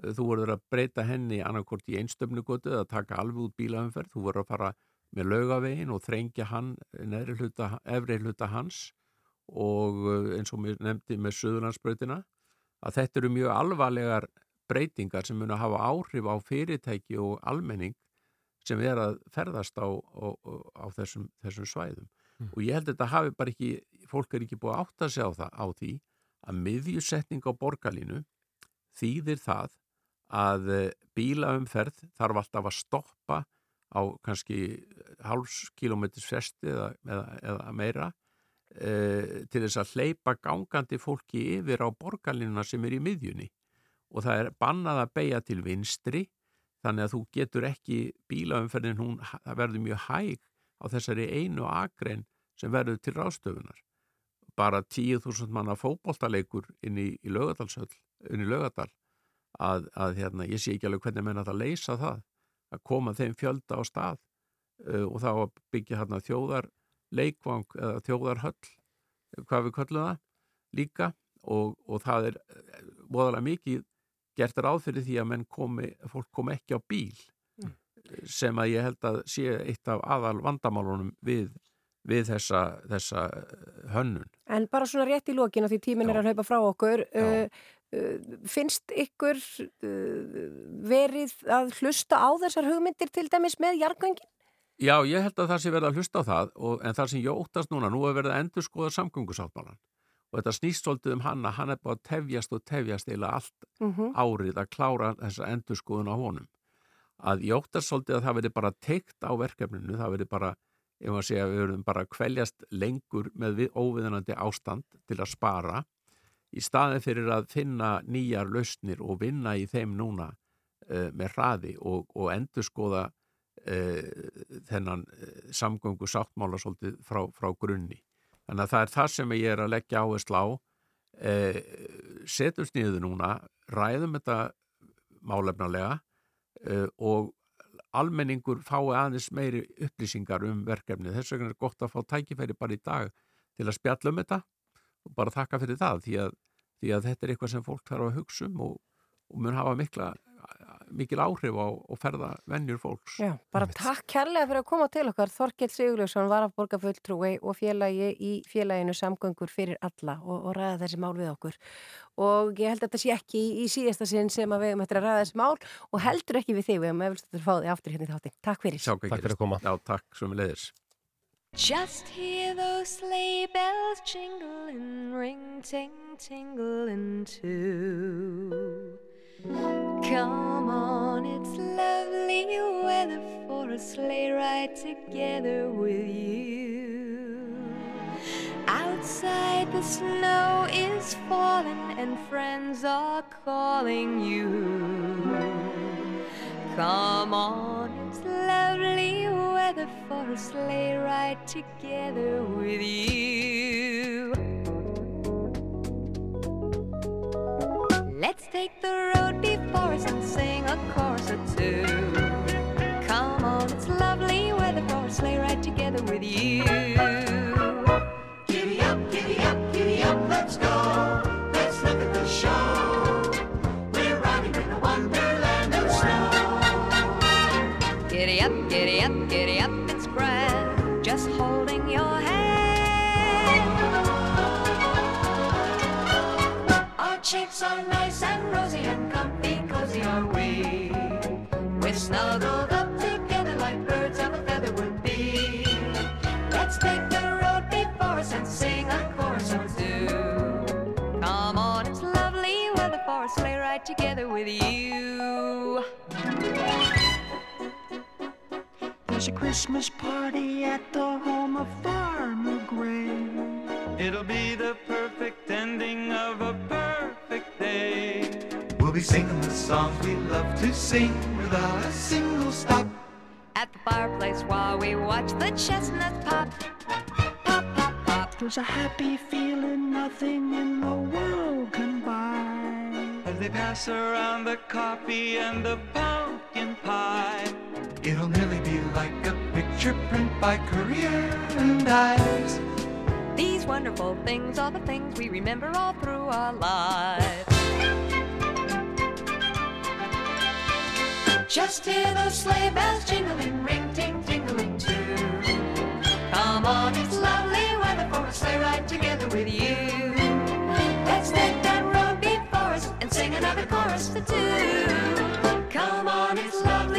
þú verður að breyta henni annarkort í einstöfnugötu eða taka alveg út bílaumferð, þú verður að fara með laugavegin og þrengja hann neðri hluta, efri hluta hans og uh, eins og mér nefndi með Suðurlandsbrautina að þetta eru mjög alvarlegar breytingar sem mun að hafa áhrif á fyrirtæki og almenning sem er að ferðast á, á, á þessum, þessum svæðum. Og ég held að þetta hafi bara ekki, fólk er ekki búið að átta sig á, það, á því að miðjusetning á borgarlínu þýðir það að eh, bílaumferð þarf alltaf að stoppa á kannski hálfs kilometris fresti eða, eða, eða meira e, til þess að hleypa gangandi fólki yfir á borgarlínuna sem er í miðjunni og það er bannað að beigja til vinstri þannig að þú getur ekki bílaumferðin, hún verður mjög hæg á þessari einu akrein sem verður til ráðstöfunar. Bara 10.000 manna fótboltaleikur inn í, í lögadalsöll inn í lögadal að, að hérna, ég sé ekki alveg hvernig menna það leysa það að koma þeim fjölda á stað uh, og þá að byggja hérna þjóðar leikvang eða þjóðarhöll hvað við köllum það líka og, og það er voðalega mikið gert ráð fyrir því að menn komi, fólk komi ekki á bíl sem að ég held að sé eitt af aðal vandamálunum við, við þessa, þessa eh, hönnun. En bara svona rétt í lókinu því tíminn Já. er að hlaupa frá okkur uh, uh, finnst ykkur uh, verið að hlusta á þessar hugmyndir til dæmis með jargöngin? Já, ég held að það sé verið að hlusta á það og, en það sem ég óttast núna, nú er verið að endur skoða samgöngusáttmálan og þetta snýst svolítið um hann að hann er bara að tefjast og tefjast eða allt Mm árið að klára þessa endur skoðun á honum. Að óttast svolítið að það verið bara teikt á verkefninu, það verið bara, ef maður segja, við verðum bara að kveljast lengur með við, óviðanandi ástand til að spara í staðin fyrir að finna nýjar lausnir og vinna í þeim núna uh, með hraði og, og endur skoða uh, þennan uh, samgöngu sáttmála svolítið frá, frá grunni. Þannig að það er það sem ég er að leggja áherslu á uh, setjumst niður núna, ræðum þetta málefnalega uh, og almenningur fái aðeins meiri upplýsingar um verkefni. Þess vegna er gott að fá tækifæri bara í dag til að spjalla um þetta og bara þakka fyrir það því að, því að þetta er eitthvað sem fólk þarf að hugsa um og, og mun hafa mikla, mikil áhrif á og ferða vennjur fólks. Já, bara takk kærlega fyrir að koma til okkar Þorkell Sigurljósson var að borga fulltrúi og félagi í félaginu samgöngur fyrir alla og, og ræða þessi mál við okkur og ég held að þetta sé ekki í, í síðasta sinn sem að við hefum eftir að ræða þessi mál og heldur ekki við þig, við hefum eftir að fá þig aftur hérna í þátti. Takk fyrir. Sjá Takk fyrir að koma. Já, takk sem við leiðis. Just hear those sleigh bells jingling, ring, ting, tingling too. Come on, it's lovely weather for a sleigh ride together with you. Outside the snow is falling and friends are calling you. Come on, it's lovely weather for a sleigh ride together with you. Let's take the road before us and sing a chorus or two. Come on, it's lovely weather for a sleigh ride together with you. Giddy up, giddy up, giddy up, let's go. Let's look at the show. We're riding in a wonderland of snow. Giddy up, giddy up, giddy up, it's grand. Just holding your hand. Our cheeks are cozy we. We're snuggled up together like birds of a feather would be. Let's take the road before us and sing a chorus or two. Come on, it's lovely weather for a sleigh ride together with you. There's a Christmas party at the home of Farmer Gray. It'll be the perfect ending of a perfect day. We'll be singing the songs we love to sing without a single stop. At the fireplace while we watch the chestnuts pop. Pop, pop, pop. There's a happy feeling nothing in the world can buy. As they pass around the coffee and the pumpkin pie. It'll nearly be like a picture print by Career and Ives. These wonderful things are the things we remember all through our lives. Just hear those sleigh bells jingling, ring, ting, tingling too. Come on, it's lovely weather for a sleigh ride together with you. Let's take that road before us and sing another chorus for two. Come on, it's lovely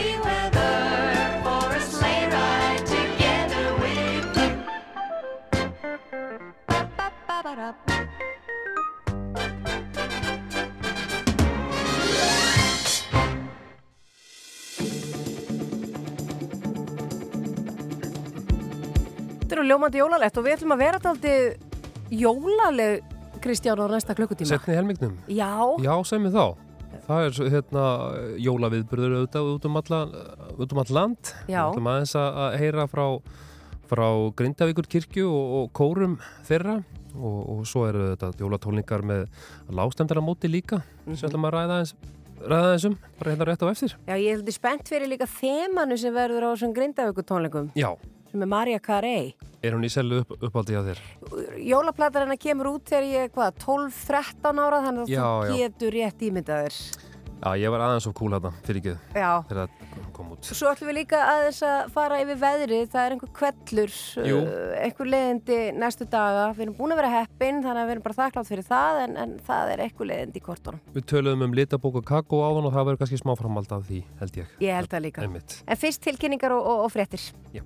Þetta eru ljómandi jólalegt og við ætlum að vera þetta jólaleg Kristján á næsta klukkutíma. Setni helmingnum. Já, Já, sem við þá. Það er hérna jólaviðburður auðvitað út um, alla, út um all land. Já. Við ætlum aðeins að heyra frá, frá Grindavíkur kirkju og, og kórum þeirra og, og svo eru þetta jólatólningar með lágstemdara móti líka Mhm. sem við ætlum að ræða aðeins, ræða aðeins um, bara hérna rétt á eftir. já, ég er spennt fyrir líka þemanu sem verður á þessum grindavíku tónleikum Já, sem er Marja Carey. er hún í selu upp, uppáldi á þér? Jólaplatar hennar kemur út þegar ég, hvað, 12-13 ára þannig að Já, þú já. getur rétt ímyndaðir. Já, ég var aðeins of cool hérna, fyrir ekki þegar það kom út. Svo ætlum við líka aðeins að fara yfir veðrið, það er einhver kvellur, Jú. uh, einhver leiðindi næstu daga. Við erum búin að vera heppin, þannig að við erum bara þakklátt fyrir það, en, en það er einhver leiðindi í kortunum. Við töluðum um litabók og kakó áðan og það verður kannski smá framald af því, held ég. Ég held það líka. Einmitt. En fyrst tilkynningar og, og, og fréttir. Já.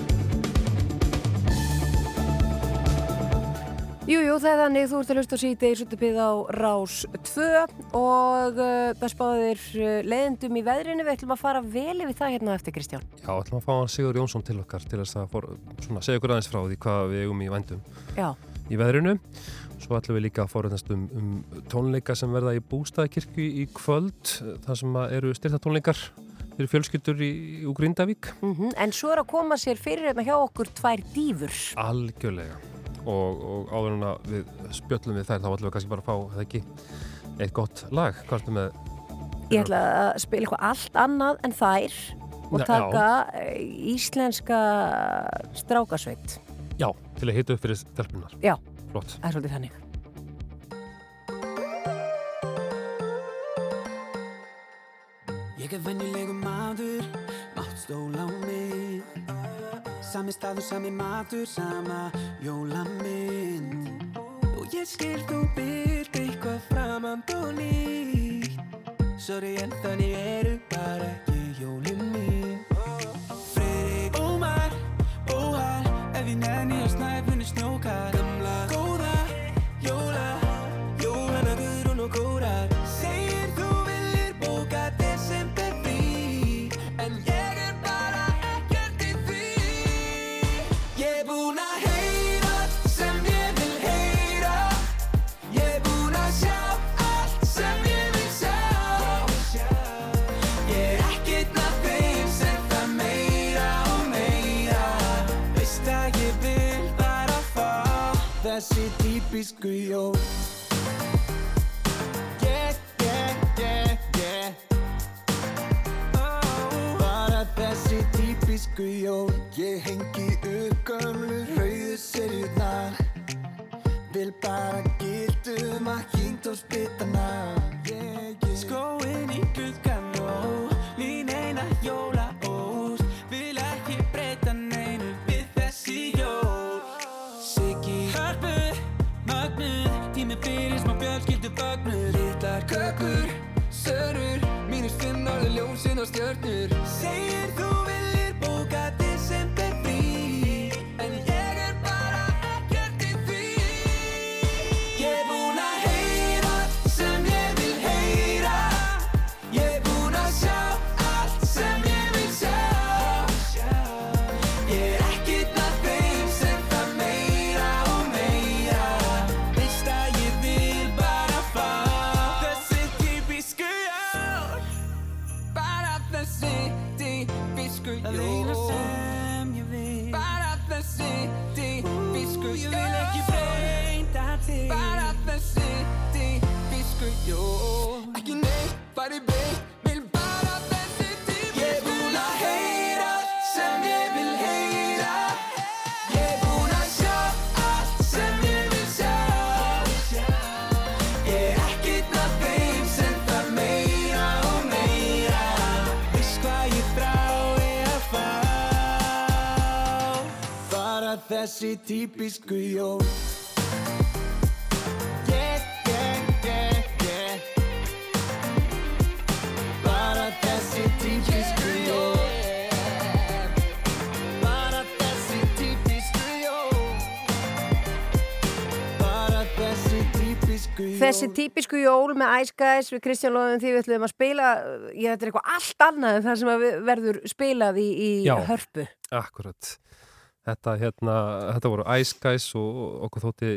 Jú, jú, það er þannig, þú ert að hlusta á síðdeis útvarpið á Rás 2 og uh, það spáðir uh, leiðindum í veðrinu. Við ætlum að fara vel yfir það hérna eftir, Kristján. Já, ætlum að fá Sigur Jónsson til okkar til þess að for, svona, segja okkur aðeins frá því hvað við eigum í vændum Já. í veðrinu. Svo ætlum við líka að forðast um, um tónleika sem verða í bústæðakirkju í kvöld, þar sem eru styrtatónleikar fyrir fjölskyldur í, í Grindavík. Mm En svo er að koma sér fyrir hérna hjá okkur tvær dýfur. Algjörlega. Og, og áður en að við spjöllum við þær, þá ætlum við kannski bara að fá, eða ekki, eitt gott lag. Hvað ertu með? Ég ætla að spila eitthvað allt annað en þær og taka já. íslenska strákasveit. Já, til að hita upp fyrir stelpunar. Já, Flott. það er svolítið þannig. Ég er venjulegu maður, mátt stóla á mig Sami staður, sami matur, sama jólamynd. Og ég skil þú byrð eitthvað framand og nýtt. Sorry en þannig eru bara ekki jólin mín. Friðrik Ómar, óhar Ef ég nenni á snæfinu snjókar Þessi típisku jól. Yeah, yeah, yeah, yeah. Oh, Bara þessi típisku jól. Ég hengi upp gömlu rauðu serjurnar Vil bara gördüm þessi típisku jól. Yeah, yeah, yeah, yeah. Bara þessi típisku jól. Bara þessi típisku jól. Bara þessi típisku jól. Þessi típisku jól með Ice Guys við Kristján Lóðum því við ætlum að spila ég þetta er eitthvað allt annað en það sem að við- verður spilað í, í Já. hörpu. Akkurat. Þetta, hérna, þetta voru Ice Guys og okkur þótti,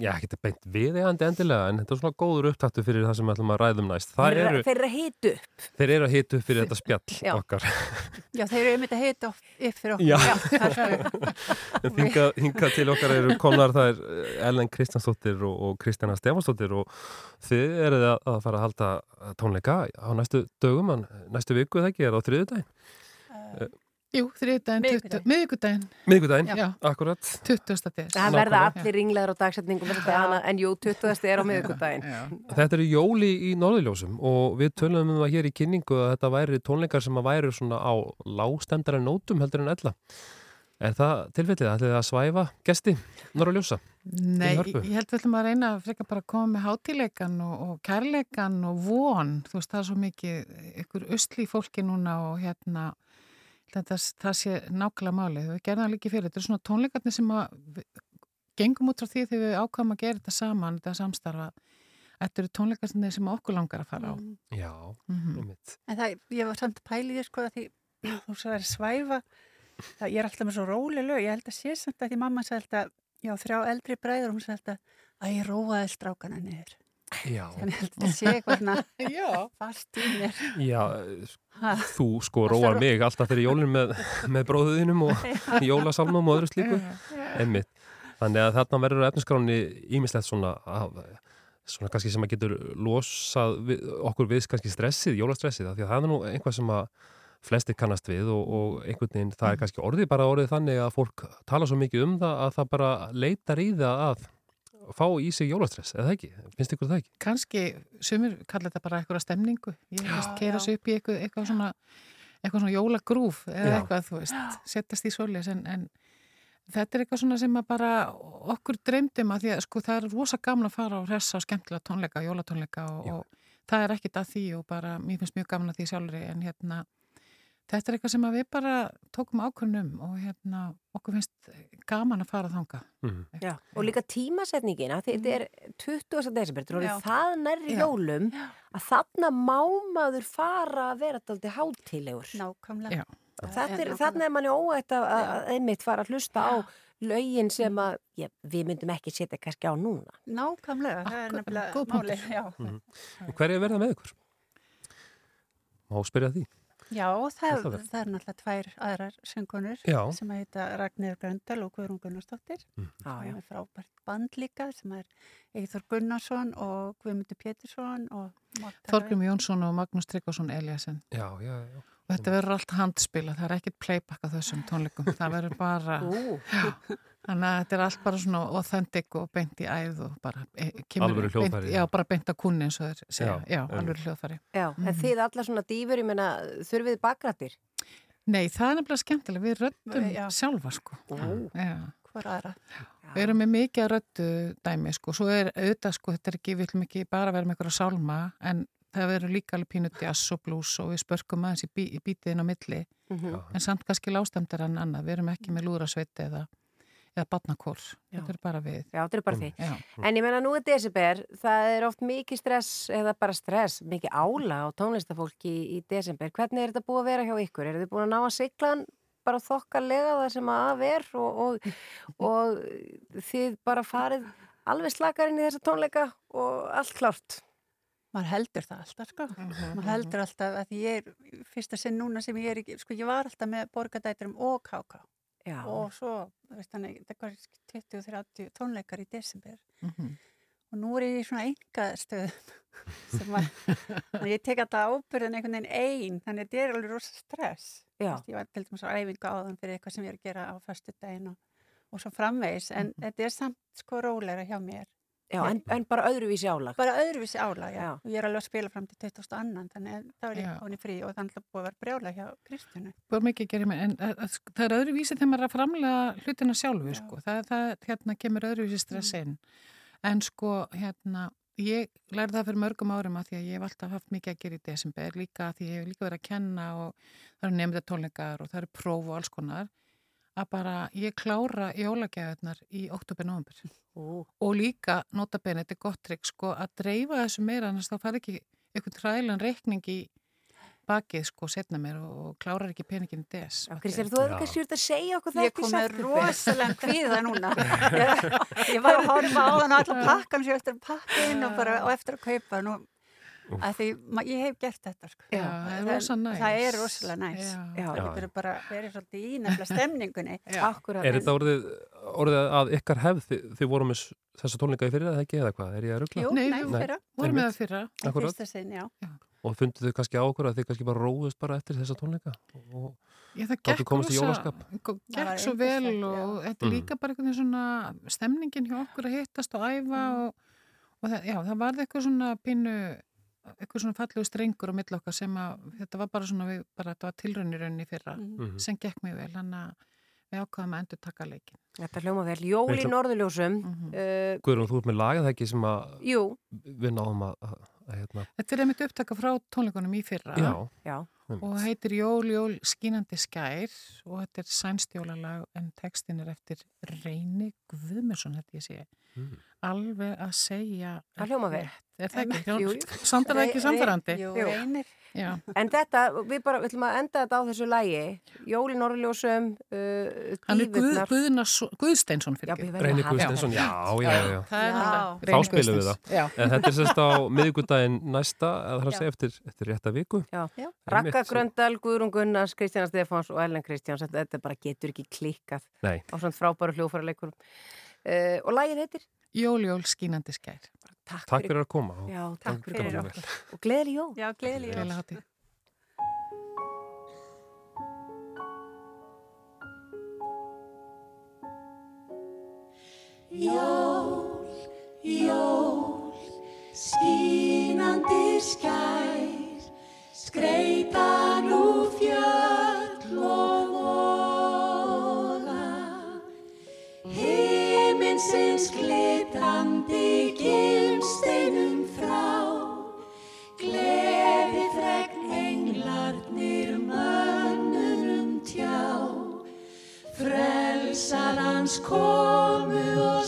já, ekki beint viðeigandi endilega, en þetta er svona góður upptaktu fyrir það sem við ætlum að ræðum næst. Þeir, eru, þeir eru að hitu upp þeir eru að hitu upp fyrir þetta spjall Já. okkar. Já, þeir eru einmitt að hita upp fyrir okkur. Já. En hingað, hingað til okkar eru komnar það er Ellen Kristjánsdóttir og, og Kristjana Stefansdóttir og þið eruð að, að fara að halda tónleika á næstu dögum, næstu viku eða ekki, er það á þriðudaginn? Jú, þriðdægin, Miðvikudaginn, Já. akkurat. 20. des. það verða allir ringlegar á dagsetningum þetta annað, en jú, 20. er á miðvikudaginn Já. Þetta eru jóli í Norðurljósum og við tölum um það hér í kynningu að þetta væri tónleikar sem að væri svona á lágstendara nótum heldur en ella. Er það tilfellið? Ætlið þið að svæfa gesti Norðurljósa? Nei, ég, held við ætlum að reyna að freka bara að koma með hátileikan og, og kærleikan og von, þú veist, það er svo mikið ykkur þetta, það sé nákvæmlega málið, við gerðum það líki fyrir, þetta er svona tónleikarnir sem að við, gengum út frá því þegar við ákvæmum að gera þetta saman, þetta samstarfa, þetta eru tónleikarnir sem okkur langar að fara á. Mm. Já, Mhm. einmitt. En það, ég var samt pælið sko að því þú sagði svæfa það, ég er alltaf með svo róli lög, ég held að sé samt að því mamma sagði alltaf, já þrjá eldri bræður hún sagði alltaf að ég róaði strákana niður Já, þannig að sé eitthvað svona fast í mér. Já þú sko róar mig alltaf fyrir jólin með, með bróðuðinum og jólasalmum og öðru slíku. Einmitt. Þannig að þarna verður efniskráni ímislegt svona svona kannski sem að getur losað við, okkur við kannski stressið, jólastressið, því að það er nú einhvað sem að flestir kannast við og, og einhvern veginn það er kannski orðið bara orðið þannig að fólk tala svo mikið um það að það bara leitar í það að fá í sig jólastress, eða ekki? Finnst ykkur það ekki? kannski, sumir kalla þetta bara eitthvað stemningu, ég veist, keira sig upp í eitthvað, eitthvað svona eitthvað svona jólagrúf eða Já. eitthvað, þú veist, setjast í svoleiðis en, en þetta er eitthvað svona sem að bara okkur dreymdum að því að sko það er rosa gamla að fara og hressa á skemmtilega tónleika, jólatónleika og, og það er ekkit að því og bara, mér finnst mjög gaman að því sjálfri en hérna, þetta er eitthvað sem við bara tókum ákvörnum og hérna, okkur finnst gaman að fara þanga. Mm. Já, og líka tímasetningina, því þetta er 20. desember, þetta er Já. orðið það nærri Já. jólum að þarna má maður fara að vera þetta hátílegur. nákvæmlega Já. Þetta er, er manni óætt að, að einmitt fara að hlusta á lögin sem að já, við myndum ekki setja kannski á núna. nákvæmlega, það er nefnilega máli punktur. já. Og hver er að verða með ykkur? Má spyrja því? Já, það, það er náttúrulega tvær aðrar söngunur Já. sem að heita Ragnir Gröndal og Guðrún Gunnarsdóttir Já, Það já. er frábært band líka sem er Eithor Gunnarsson og Guðmundur Pétursson og Þorgrim Jónsson og Magnús Tryggvason Eliasson Já, já, já. Þetta verður allt handspila, það er ekkit playback á þessum tónleikum, það verður bara Ú, þannig að þetta er allt bara svona authentic og beint í æð og bara e, kemur beint, hljóðfæri, já, já. bara beint að kunni eins og þeir segja, Já, já, einmitt. alvöru hljóðfæri já, en þið allar svona dýfur, ég meina, þurfið bakrættir? Nei, það er nefnilega skemmtilega, við röddum Já. sjálfa sko já. hver aðra. Við erum með mikið að röddu dæmi sko, svo er auðvitað sko, þetta er ekki, við viljum ekki bara vera með einhverja sálma en það verður líka alveg pínu jazz og blues og við spörkum aðeins í, bí, í bítiðin á milli Mhm. en samt kannski lástemdar en annað, við erum ekki með lúðrasveiti eða, eða batnakór, þetta er bara við. Já, þetta er bara því. Já. En ég menna nú er desember, það er oft mikið stress, eða bara stress, mikið ála á tónlistafólki í, í desember. Hvernig er þetta búið að vera hjá ykkur? Er þið búin að ná að sigla hann bara þokkalega það sem að er og, og, og þið bara farið alveg slakar inn í þessa tónleika og allt klárt? Maður heldur það alltaf, sko. Maður heldur alltaf að ég er, fyrsta sinn núna sem ég er ekki, sko, ég var alltaf með borgadæturum og káká. Já. Og svo, veist þannig, það var 20-30 tónleikar í desember. Mhm. Og nú er ég í svona engaðstöðum sem að, ég tek alltaf ábyrðin einhvern veginn einn, þannig að þetta er alveg rosa stress. Veist, Ég var til dæmis á æfingu áðan fyrir eitthvað sem ég er að gera á föstu daginn og, og svo framvegis, en þetta er samt sko róleira hjá mér. Já, en, en bara öðruvísi álag. Bara öðruvísi álag, já. Já. Og ég er alveg að spila fram til 2000 annan, þannig að það var Já. ég komin í frí og þannig að búið að vera brjála hjá Kristjánu. Búið mikið að gera með, en að, að, það er öðruvísi þegar maður er að framlega hlutina sjálfu, sko. Það, það hérna kemur öðruvísi stress inn. En sko, hérna, ég lærði það fyrir mörgum árum að því að ég hef alltaf haft mikið að gera í desember, líka að því ég hef líka verið að kenna og það eru nefnda tónleikar og það eru próf og alls konar, að bara ég klára jólagjafirnar í oktober-november. Og líka, nota bene, þetta er gott trikk, sko, að dreifa þessu meira, annars þá fari ekki einhvern trælan reikning í bakið sko setna mér og, og klárar ekki peningin des. Kristján, þú hefur kannski verið að segja okkur Ég þetta kom í með rosalega kvíða núna. Ég, ég var að horfa á þann og allar pakkan sem ég eftir að pakka inn og, bara, og eftir að kaupa nú. Að því, ég hef gert þetta sko. Já, það er næs. Það er rosalega næs. Já. Já. Það getur bara verið svolítið í nefnilega stemningunni. Akkurat. Er þetta orðið, orðið að ykkar hefð þið, þið voru með þessa tónleika í fyrir eða ekki eða hvað? Er ég að ruggla? Jú, nei, nei, fyrra. Vorum við Einmitt. það fyrra. Í Akkúrat. fyrsta sinn, já. Og funduð þið kannski á okkur að þið kannski bara róðust bara eftir þessa tónleika? Og Já, það gekk komist í jólaskap? Það Gekk svo vel og já. þetta er Mm. líka bara einhvern veginn svona stemningin hjá okkur að hittast og æfa og, og það, já, það varði eitthvað svona pínu, eitthvað svona fallegu strengur á milli okkar sem að þetta var bara svona, við, bara þetta var tilraunirunni fyrra Mhm. sem gekk mjög vel, hann að við ákvaðum að endur taka leikin. Þetta hljóma vel. Jól í Við ætlum- norðurljósum. Mhm. Uh, Guðrún, þú ert með lagað ekki sem að jú, við náðum að, að, að hérna, Þetta er einmitt upptaka frá tónleikunum í fyrra já, já. og heitir Jól, Jól, skínandi skær og þetta er sænstjólalag en textin er eftir Reyni Guðmursson, þetta ég sé. Mm. Alveg að segja Það hljóma vel. Er það ekki? Samt er það ekki samfærandi? Jú, reynir. Já. En þetta, við bara, við ætlum að enda þetta á þessu lægi. Jól í norðurljósum, uh, Hann er Guð, Guðsteinsson Reyni að Guðsteinsson, já, já, já, já. Þá spilum við það. Já. En þetta er sérst á miðvikudaginn næsta, eða það er að segja eftir, eftir rétta viku. Já. Já. Rakka. Gröndal, Guðrún Gunnars, Kristjana Stefáns og Ellen Kristjáns. Þetta, bara getur ekki klikkað Nei, á svona frábæru hljófæra Uh, og lægið heitir? Jól, Jól, skínandi skær. Takk, takk fyrir að koma. Já, takk Takk fyrir fyrir okkur. okkur. Og gleðileg jól. Já, gleðileg. Gleðilega hátíð. Jól, jól, skínandi skær, skreita nú fjöll Himinsins glitrandi gimsteinum frá, gleði fregn englarnir mönnunum tjá. Frelsarans komu oss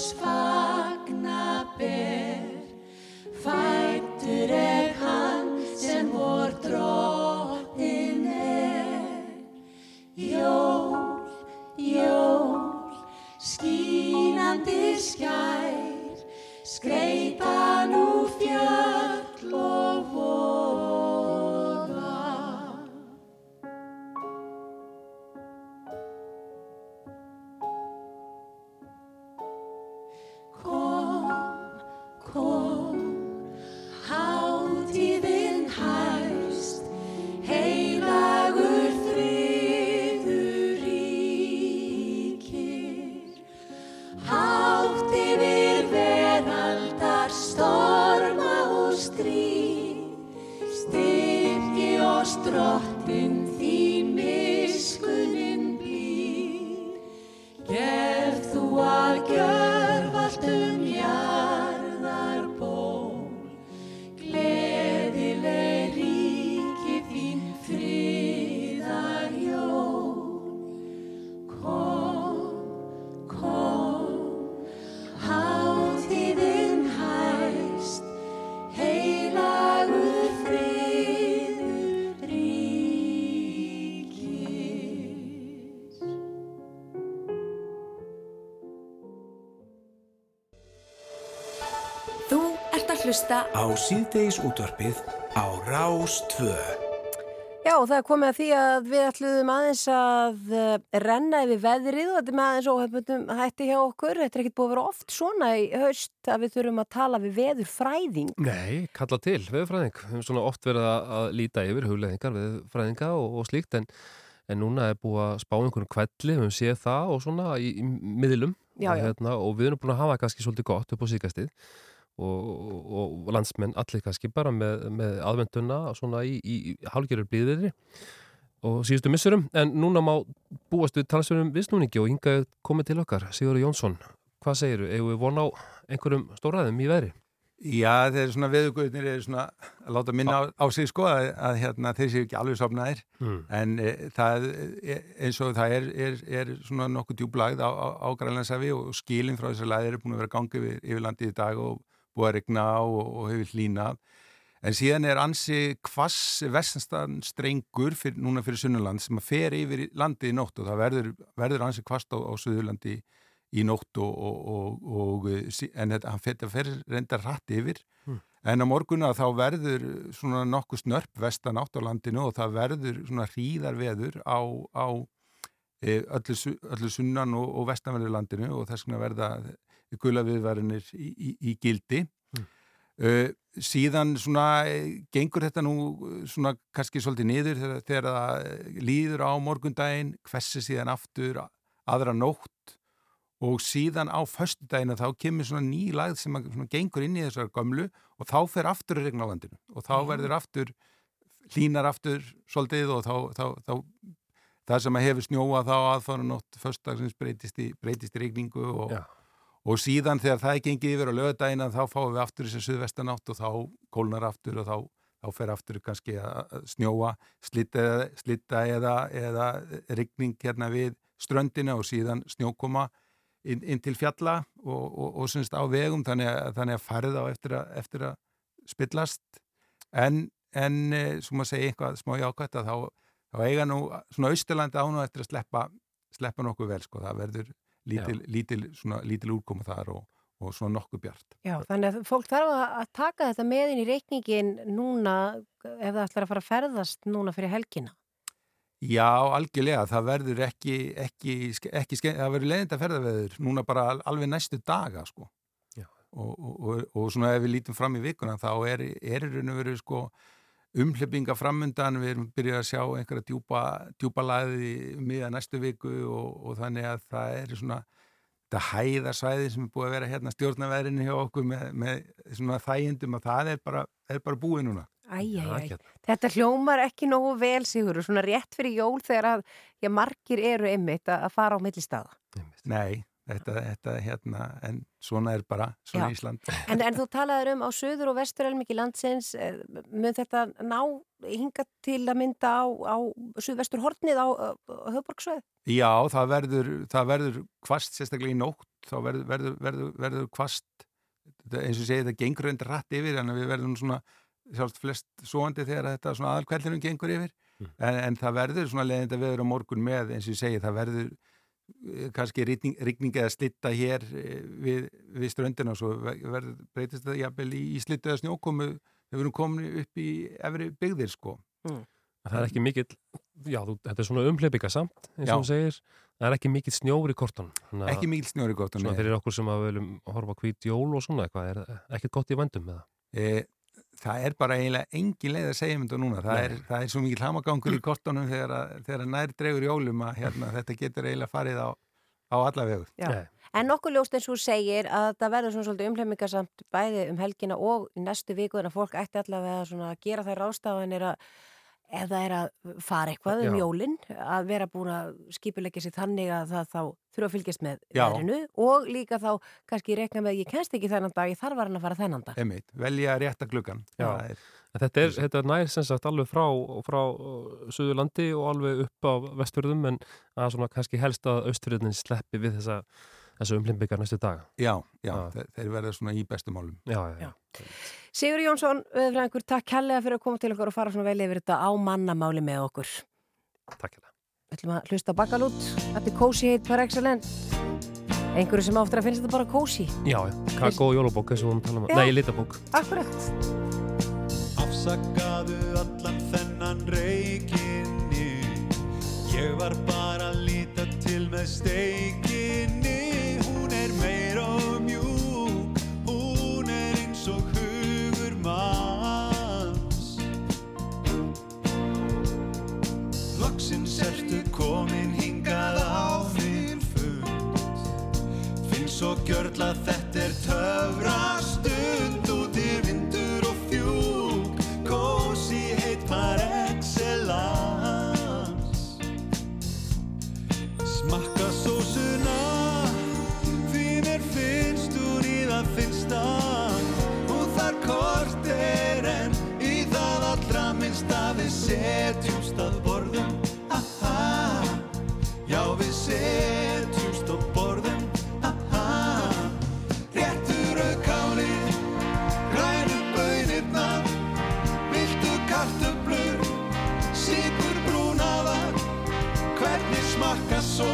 skínandi skær, Á síðdeis útvarpið á Rás 2. Já, það er komið að því að við ætluðum aðeins að eh, renna yfir veðrið og þetta er með aðeins óhefbundum hætti hjá okkur. Þetta er ekkert búið að vera oft svona í haust að við þurfum að tala við veðurfræðing. Nei, kalla til, veðurfræðing. Við höfum svona oft verið að, líta yfir hugleðingar, veðurfræðinga og, og slíkt en, en núna er búið að spá einhvern kvelli, við höfum séð það og svona í, í miðlum Já, já. Hérna, og við erum búin að hafa kannski svolítið gott upp á síkastið og, og, og landsmenn allir kannski bara með, með aðvenduna svona í, í, hálgjörur blíðiðri og síðustu missurum en núna má búast við talsverðum viðsnúningi og hingað komið til okkar Sigurður Jónsson, hvað segiru? Eða við von á einhverjum stóraðum í veðri? Já, þeir svona veðugöðnir er svona að láta minna á, á sig sko að, að hérna, þeir séu ekki alveg sopnaðir Mm. en e, það e, eins og það er, er, er svona nokkuð djúblagð á, á, á Grænlandsafi og skilin frá þessar læðir er búin að vera gangi yfir, yfir landið í dag og búið að regna á og, og hefur hlínað en síðan er ansi kvass vestanstan strengur fyrir, núna fyrir Sunnuland sem að fer yfir landið í nótt og það verður, verður ansi kvast á, á Suðurlandi í nótt og, og, og, og sí- en þetta, hann fer, fer reyndar hratt yfir Mm. en á morguna þá verður svona nokkuð snörp vestan átt á landinu og það verður svona hríðar veður á, á e, öllu, öllu sunnan og, og vestanverðu landinu og þess vegna verða gula viðvarinir í, í, í gildi Mm. Uh, síðan svona eh, gengur þetta nú eh, svona kannski svolítið niður þegar, þegar það eh, líður á morgundaginn, hversi síðan aftur aðra nótt og síðan á föstudaginn þá kemur svona ný lagð sem að, svona, gengur inn í þessar gömlu og þá fer aftur að regna á landinu og þá Já. verður aftur hlínar aftur svolítið og þá, þá, þá það sem að hefur snjóa þá aðfara nótt föstudagsins breytist í, breytist í regningu og, Já. Og síðan þegar það er gengið yfir á lögadaginn þá fáum við aftur þessi suðvestanátt og þá kólnar aftur og þá, þá fer aftur kannski að að snjóa. Slitta, slitta eða, eða rigning hérna við ströndina og síðan snjókoma inn, inn til fjalla og, og, og semst á vegum þannig að, þannig að farið á eftir að, eftir að spillast. En, en eh, svo maður segja eitthvað smá jákvæmt að þá, þá eiga nú svona austurlandi á nú eftir að sleppa sleppa nokkuð vel sko, það verður lítil, lítil, svona, lítil úrkoma þar og, og svona nokkuð bjart Já, þannig að fólk þarf að taka þetta með inn í reikningin núna ef það ætlar að fara að ferðast núna fyrir helgina. Já, algjörlega, það verður ekki, ekki, ekki það verður leiðinda ferðaveður núna bara al- alveg næstu daga, sko. Já. Og, og, og, og svona ef við lítum fram í vikuna, þá er, er í raun og veru, sko, umhleypinga framundan, við erum byrjað að sjá einhverja djúpa, djúpa laði miða næstu viku og, og þannig að það er svona þetta hæðarsvæði sem er búið að vera hérna stjórnaverðinu hjá okkur með, með svona þægindum að það er bara, er bara búið núna. Æj, æj, æj. hérna. Þetta hljómar ekki nógu vel, Sigur, svona rétt fyrir jól þegar að já, margir eru einmitt að að fara á millistaða. Nei, þetta, þetta hérna, en svona er bara, svona Já. Ísland. En, en þú talaður um á söður og vestur elmiki landsins, eh, mun þetta ná hinga til að mynda á, á söðvestur hornið á, á, höfborgsveið? Já, það verður, það verður kvast sérstaklega í nótt, þá verður, verður, verður, verður kvast, þetta, eins og segið, það gengur undir rætt yfir, en við verðum svona sjálft flest svoandi þegar þetta svona aðalkvældinum gengur yfir, en, en það verður svona leðinda veður á morgun með, eins og ég segi, það verður kannski rigning, rigning eða slitta hér eh, við, við ströndina og svo ver- verður breytist það jafnvel í, í slitta eða snjókomu þegar við erum komin upp í efri byggðir sko. Það er ekki mikill, já, þú, þetta er svona umhleypinga samt, eins og þú segir. Það er ekki mikill snjór í kortun. Ekki mikill snjór í kortunum, Svona nei. fyrir okkur sem að viljum horfa hvít jól og svona eitthvað, er ekkert gott í vendum með það? E, það er bara eiginlega engin leið að segja um þetta núna. Það er, það er svo mikið hlamagangur í kortunum þegar, að, þegar að nær dregur jólum að hérna, þetta getur eiginlega farið á, á alla vegu. Já. En nokkuð ljóst eins og segir að það verður svona svolítið umhlemmingasamt bæði um helgina og í næstu viku en að fólk ætti allavega að gera þær rástafanir að ef það er að fara eitthvað um Já. jólin að vera búin að skipuleggja sér þannig að það þá þurfa að fylgjast með verinu og líka þá kannski rekna með ég kennst ekki þennan dag, ég þarf að fara þennan dag Einmitt, velja rétta gluggan. Er- Þetta er, þetta er nær sem sagt alveg frá, frá uh, Suðurlandi og alveg upp á vestfjörðum en að svona kannski helst að austfjörðin sleppi við þessa, þessa umlimbyggar næstu daga. Já, já, þeir, þeir verða svona í bestum málum. Já, já, já. Sigur Jónsson, veðurfræðingur, takk kærlega fyrir að koma til okkur og fara svona vel yfir þetta á mannamáli með okkur. Takk hérna. Við ætlum að hlusta bakalút, þetta er kósi heit par excellent. Einhverju sem áttur að finnst þetta bara kósi. Já, já, kakó og jólabók eins og hún tala um, nei, litabók. Akkurat. Afsakaðu allan þennan reikinni Ég var bara að líta til með steikinni svo gjörla þetta er töfra stund Útir vindur og fjúk. Kósi heit par excellence. Smakka sósuna Því mér finnst hún í það finnsta. Hún þar kort er en Í það allra minnsta. Við setjumst að borðum Aha, já við setjumst Hvernig smakka svo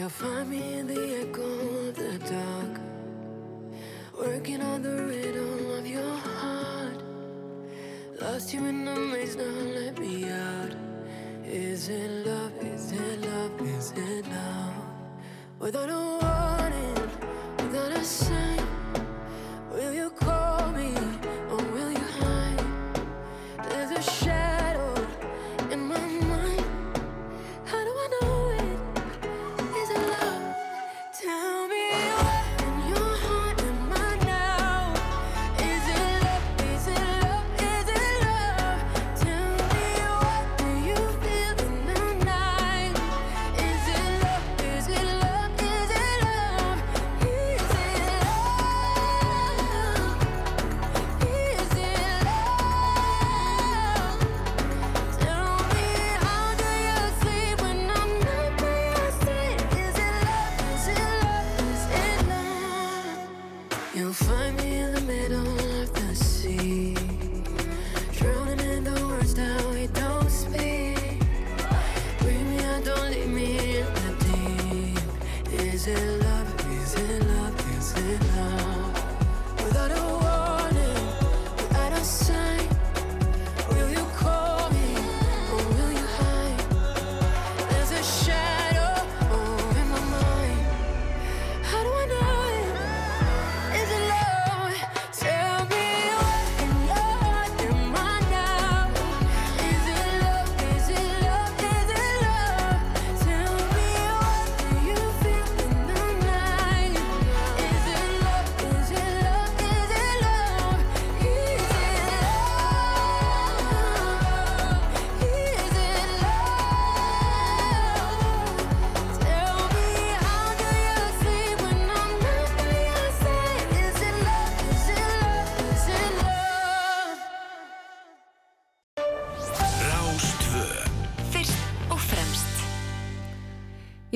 You'll find me in the echo of the dark, working on the rhythm of your heart. Lost you in the maze, now let me out. Is it love? Is it love? Is it love? Without a warning,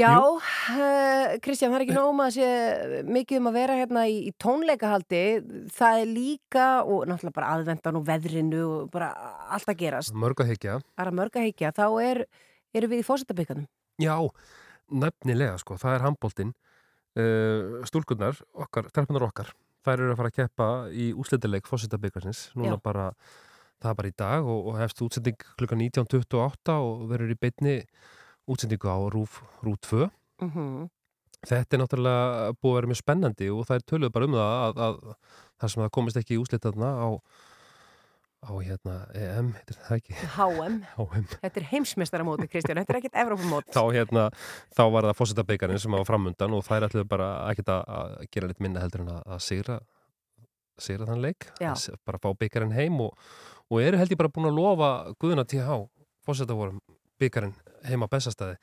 Já, uh, Kristján, það er ekki nóg með að sé mikið um að vera hérna í, í tónleikahaldi. Það er líka, og náttúrulega bara aðvendan og veðrinu og bara allt að gerast. Mörg að higgja. Það er að mörg að higgja. Þá er, erum við í fósittabygganum. Já, nefnilega sko, það er handbóltinn. Uh, stúlkunnar, okkar, telpunar okkar, þær eru að fara að keppa í úslitileik fósittabyggarsins. Núna Já. bara, það er bara í dag og, og hefst útsending klukkan 19.28 og verður í beinni útsendingu á RÚF, RÚF 2. Mm Þetta er náttúrulega búið að vera mjög spennandi og það er töluð bara um það að, að það sem það komist ekki í úslitaðna á, á hérna EM, heitir það ekki? HM. HM. Þetta er heimsmeistaramóti, Kristján. Þetta er ekkert Evrópamót. Þá hérna, þá var það fósitabeikarin sem var framundan og þær ætluðu bara ekkert að, að gera litt minna heldur en að, að sigra sigra þann leik, bara fá beikarinn heim og, og eru held ég bara búin að lofa Guðuna TH, fósitavorum beikarinn heim á bestastæði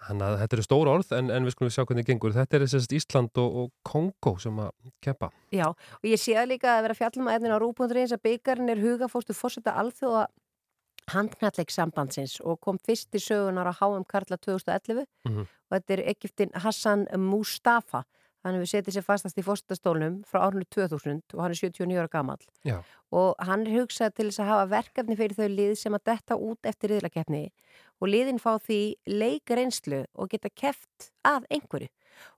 Þannig að þetta eru stóra orð en, en við skulum sjá hvernig gengur. Þetta er þessast Ísland og, og Kongo sem að keppa. Já, og ég sé það líka að vera fjallum að efnin á rúbúndurins að byggarinn er hugafóstu fórseta alþjóða handknalleg sambandsins og kom fyrst í sögunar á HM Karla 2011 Mhm. og þetta er Egyptin Hassan Mustafa hann hefur setið sér fastast í fórsetastólnum frá árinu 2000 og hann er 79 ára gamall Já. og hann er hugsað til þess að hafa verkefni fyrir þau lið sem að detta út eftir riðlakeppni og liðin fá því leikreinslu og geta keft að einhverju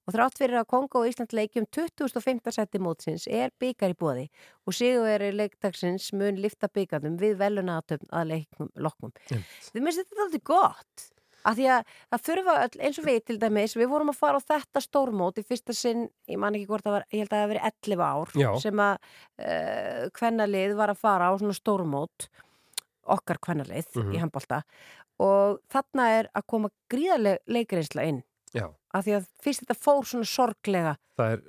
og þrátt fyrir að Kongo og Ísland leikjum 2005. seti mótsins er byggar í bóði og sigurveri leiktagsins mun lifta byggarnum við velunatöfn að leikum lokkum. Þið minnst þetta er aldrei gott af því að það þurfa öll, eins og við til dæmis, við vorum að fara á þetta stórmót í fyrsta sinn, ég man ekki hvort það var ég held að það hafi verið 11 ár Já. sem að uh, kvennalið var að fara á svona stórmót okkar kvennalið Mhm. í handbólta og þarna er að koma gríðarleg leikreinsla inn Já. af því að fyrst þetta fór svona sorglega Það er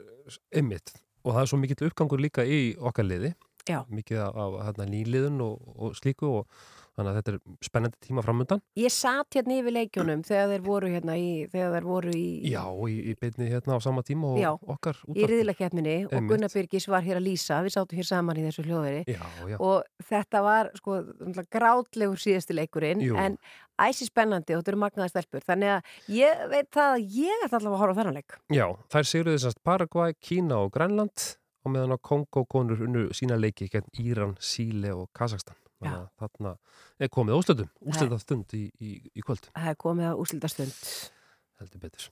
ymmit og það er svo mikill uppgangur líka í okkar liði. Já. Mikið af hérna, nýliðun og, og slíku og þannig að þetta er spennandi tíma framöndan. Ég satt hérna yfir leikjunum þegar þeir voru hérna í, þegar þeir voru í, Já, í, í beinni hérna á sama tíma og Já, okkar í riðlakeppninni og. Gunnar Byrgis var hér að lýsa, við sátum hér saman í þessu hljóðveri Já, já. og þetta var sko grátlegur síðasti leikurinn Jú. en æsi spennandi og þetta eru magnaði stelpur þannig að ég veit það að ég ætla allavega að horfa á þennan leik Já, þær sigruðu þessast Paraguay, Kína og Grænland og meðan á Kongo konur unnu sína leiki gegn Íran, Síle og Kazakstan þannig að þarna er komið úslutum, úslutastund í, í, í kvöld. Það er komið að úslutastund Heldur betur.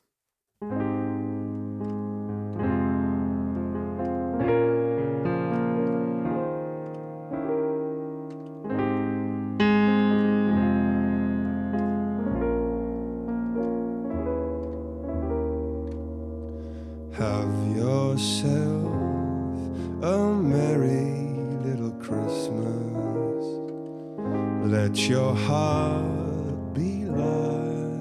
Have yourself Let your heart be light.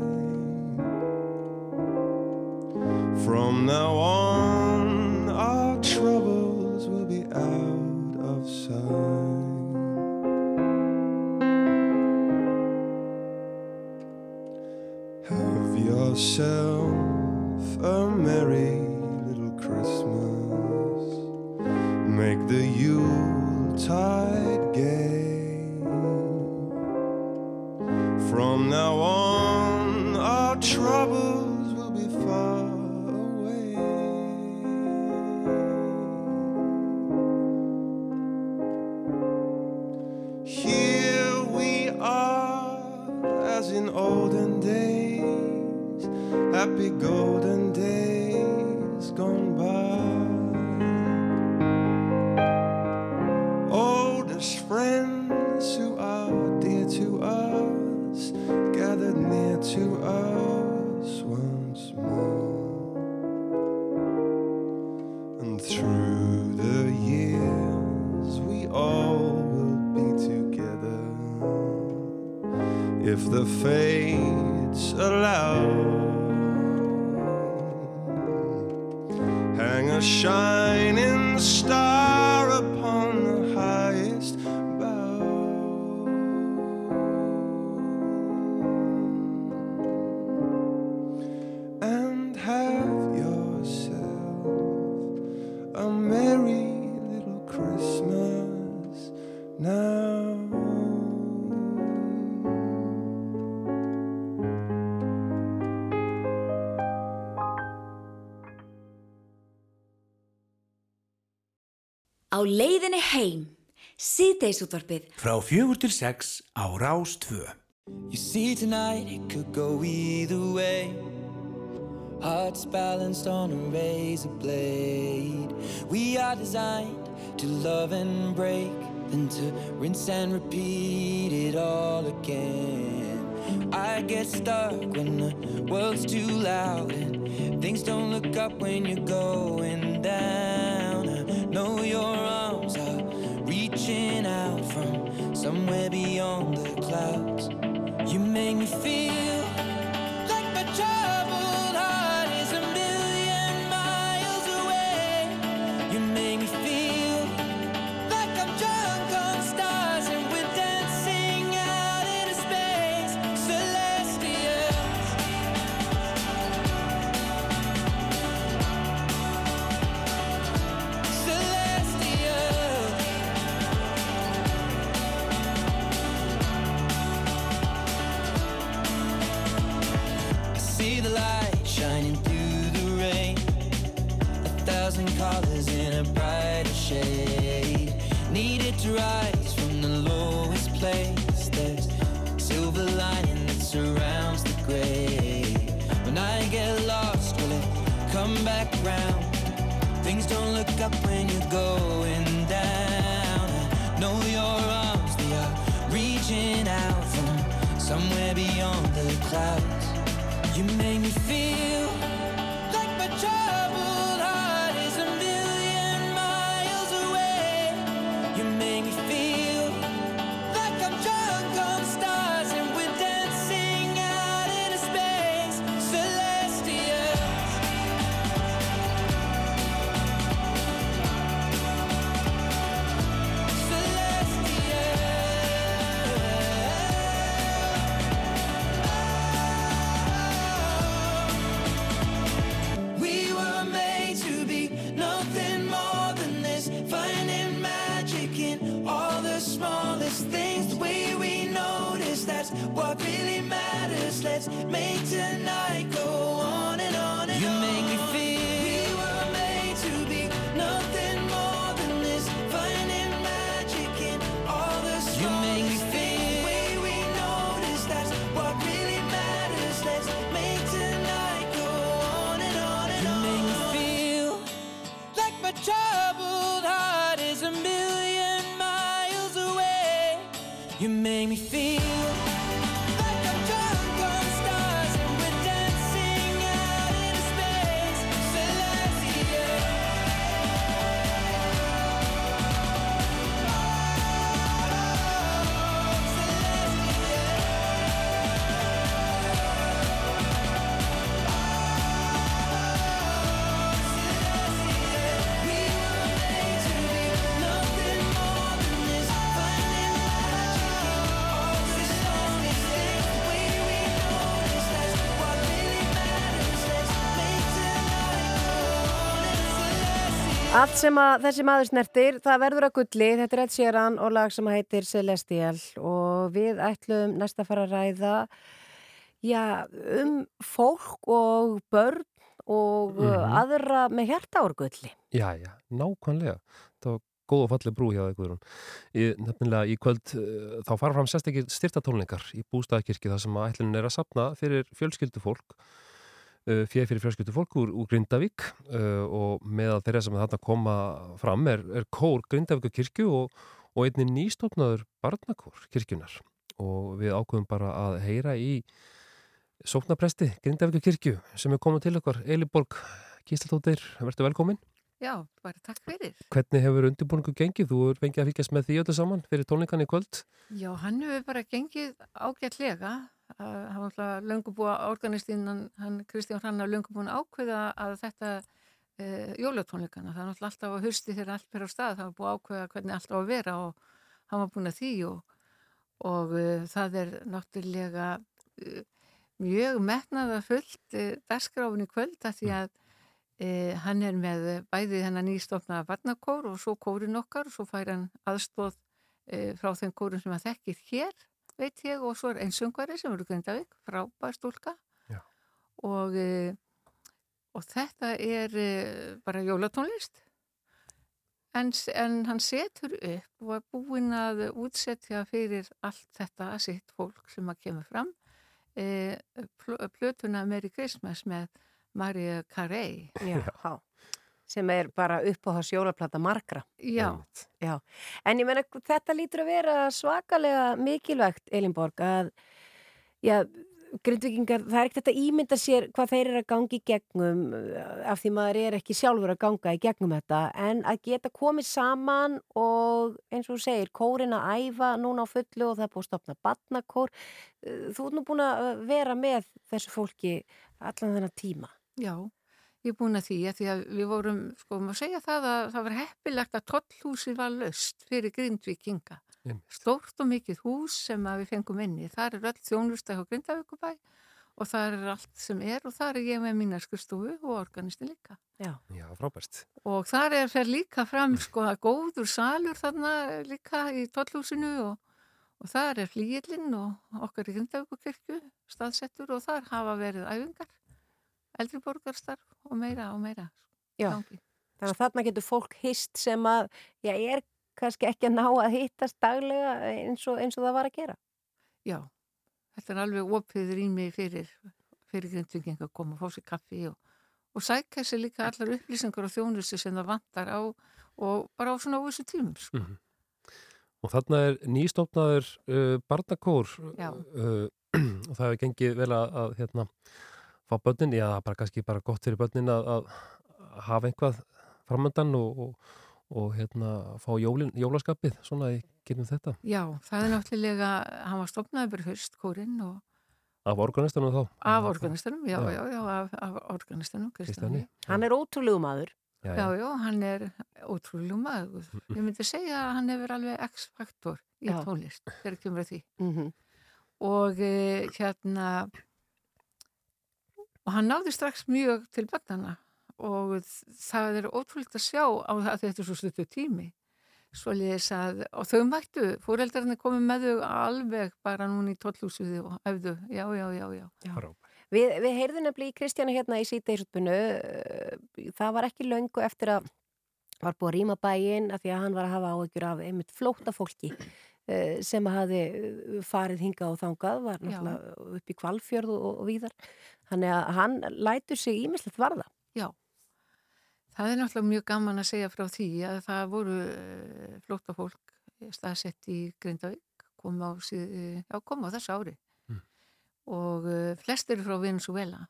From now on, our troubles will be out of sight. Have yourself a merry little Christmas. Make the Yuletide From now on, the fates allow. Hang a shining síðdeisútvarpið. Frá fjögur til sex á Rás 2. You see tonight it could go either way. Hearts balanced on a razor blade. We are designed to love and break, then to rinse and repeat it all again. I get stuck when the world's too loud and things don't look up when you're going down. I know your arms are reaching out from somewhere beyond the clouds. You make me feel like my troubled shade. Needed to rise from the lowest place. There's silver lining that surrounds the gray. When I get lost, will it come back round? Things don't look up when you're going down. I know your arms, they are reaching out from somewhere beyond the clouds. You make me feel Allt sem að þessi maður snertir, það verður að gulli. Þetta er Ed Sheeran og lag sem heitir Celestial og við ætlum næsta að fara að ræða já, um fólk og börn og mm aðra með hjartaórgulli. Já, já, nákvæmlega. Það var góð og falleg brú hjá þig, Guðrún. Nefnilega í kvöld uh, þá fara fram sérstakir styrtatónleikar í bústæðakirkju þar sem að ætlun er að sapna fyrir fjölskyldufólk uh, fyrir fyrir fjölskyldufólk úr, úr Grindavík uh, og meðal þeirra sem þarna koma fram er, er kór Grindavíku kirkju og, og einni nýstofnaður barnakór kirkjunar og við ákveðum bara að heyra í sóknapresti Grindavíku kirkju sem er komið til okkar Eliborg Gísladóttir, verður velkomin Já, bara takk fyrir. Hvernig hefur undirbúningu gengið? Þú er fengið að fylgjast með því öllu saman fyrir tónleikan í kvöld. Já, hann hefur bara gengið ágætlega. Hann var alltaf löngu búið að organistinn, hann, Kristján Hrannar löngu búin að ákveða að þetta uh, jólatónleikana, það náttúrulega alltaf að hausti þegar allt fyrir á stað, það var búið að ákveða hvernig allt á að vera og hann var búin að því og, og uh, það er náttúrulega uh, mjög metnaða fullt dagskráfin í kvöld að því að hann er með bæði hennar nýstofnaða barnakór og svo kórin okkar og svo fær hann aðstóð frá þeim kórin sem hann þekkir hér, veit ég, og svo er einn söngvari sem eru Grindavík, frábær stúlka. Og, eh, og þetta er eh, bara jólatónlist. En, en hann setur upp og er búinn að útsetja fyrir allt þetta sitt fólk sem að kemur fram eh, pl plötuna Merry Christmas með Maria Carey. Já, já. Sem er bara upp á þess jólaplata margra. Já. Já. En ég menna, þetta lítur að vera svakalega mikilvægt, Elinborg, að já, grindvikingar, það er ekkert að ímynda sér hvað þeir eru að gangi í gegnum af því maður er ekki sjálfur að ganga í gegnum þetta, en að geta komið saman og eins og þú segir, kórin að æfa núna á fullu og það er búið að stopna batnakór. Uh, Þú ert nú búin að vera með þessu fólki allan þennan tíma. Já, ég búin að því að því að við vorum, sko, maður segja það að það var heppilegt að tollhúsi var löst fyrir Grindvíkinga. Stórt og mikið hús sem að við fengum inn í. Það er öll þjónusta hjá Grindavíkubæ og það er allt sem er og það er ég með mínar skurstofu og organisti líka. Já. Já, frábært. Og þar er fer líka fram, sko, að góður salur þarna líka í tollhúsinu og, og þar er flíillinn og okkar í Grindavíkukirkju staðsettur og þar hafa verið æfingar eldri borgarstarf og meira og meira Já, gangi. þannig að þarna getur fólk hist sem að, já, er kannski ekki að ná að hittast daglega eins og, eins og það var að gera. Já, þetta er alveg opið rými fyrir, fyrir grindvinging að koma og fá sér kaffi og, og sækja sér líka allar upplýsingar og þjónustu sem það vantar á og bara á svona óvissu tímum. Sko. Mhm. Og þarna er nýstofnaður uh, barnakór Já. uh, og það hefur gengið vel að, að hérna, fá börnin, já, bara kannski bara gott fyrir börnin að, að hafa einhvað framöndan og, og, og hérna, fá jólin, jólaskapið svona í getum þetta. Já, það er náttúrulega, hann var stopnaður bara fyrst kórinn og Af organistunum þá? af organistanum, já, Já. já, já, af, af organistanum, Kristjáni. Hann er ótrúlegu maður. Já, Já, já, hann er ótrúlega maður. Ég myndi segja að hann hefur alveg x-faktor í Já. tónlist þegar kemur að því. Mm -hmm. Og e, hérna, og hann náði strax mjög til bannana og það er ótrúlegt að sjá á það að þetta er svo stuttu tími. Svo leiðis að, og þau mættu, fóreldarinn komið með þau alveg bara núna í tollhúsið og efðu, já, já, já, já. Já. Við, við heyrðum nefnilega í Kristjánu hérna í síðdeisutbunu, það var ekki löngu eftir að var búið að rýma bæinn af því að hann var að hafa áhyggjur af einmitt flóta fólki eh, sem hafi eh, farið hingað og þangað, var náttúrulega upp í kvalfjörð og, og víðar. Þannig að hann lætur sig ímislegt varða. Já, það er náttúrulega mjög gaman að segja frá því að það voru uh, flóta fólk staðsett í Grindavík, kom á, síð, eh, já, kom á þessu ári. Og uh, flest eru frá Venezuela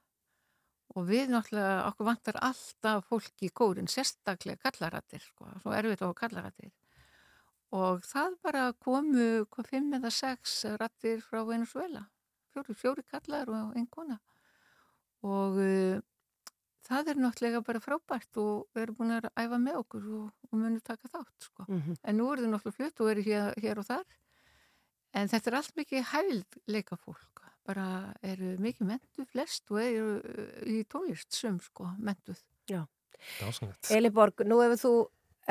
og við náttúrulega, okkur vantar alltaf fólk í kórin, sérstaklega kallarættir, sko, svo erfitt á kallarættir og það bara komu hvað, fimm eða sex rættir frá Venezuela, fjóri, fjóri kallar og einn kona og uh, það er náttúrulega bara frábært og við erum búin að æfa með okkur og, og munum taka þátt sko. Mhm. en nú er þið náttúrulega flutt og eru hér, hér og þar en þetta er allt mikið hæfild leika fólk bara eru mikið mentu flest og eru uh, í tónlist sum sko mentuð. Eliborg, nú hefur þú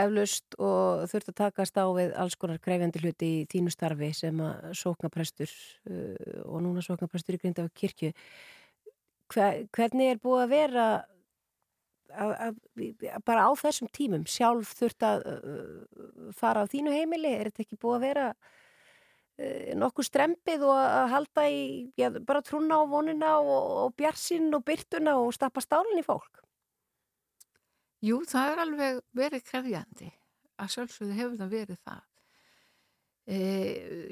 eflaust og þurft að takast á við alls konar krefjandi hluti í þínu starfi sem að sóknaprestur uh, og núna sóknaprestur í Grindavík kirkju. Hver, hvernig er búið að vera að, að, að bara á þessum tímum sjálf þurft að uh, fara á þínu heimili? Er þetta ekki búið að vera uh, nokkuð strempið og að halda í já, bara trúna á vonina og, og bjarsinn og byrtuna og stappa stálinn í fólk? Jú, það er alveg verið krefjandi. Að sjálfsögðu hefur það verið það. E,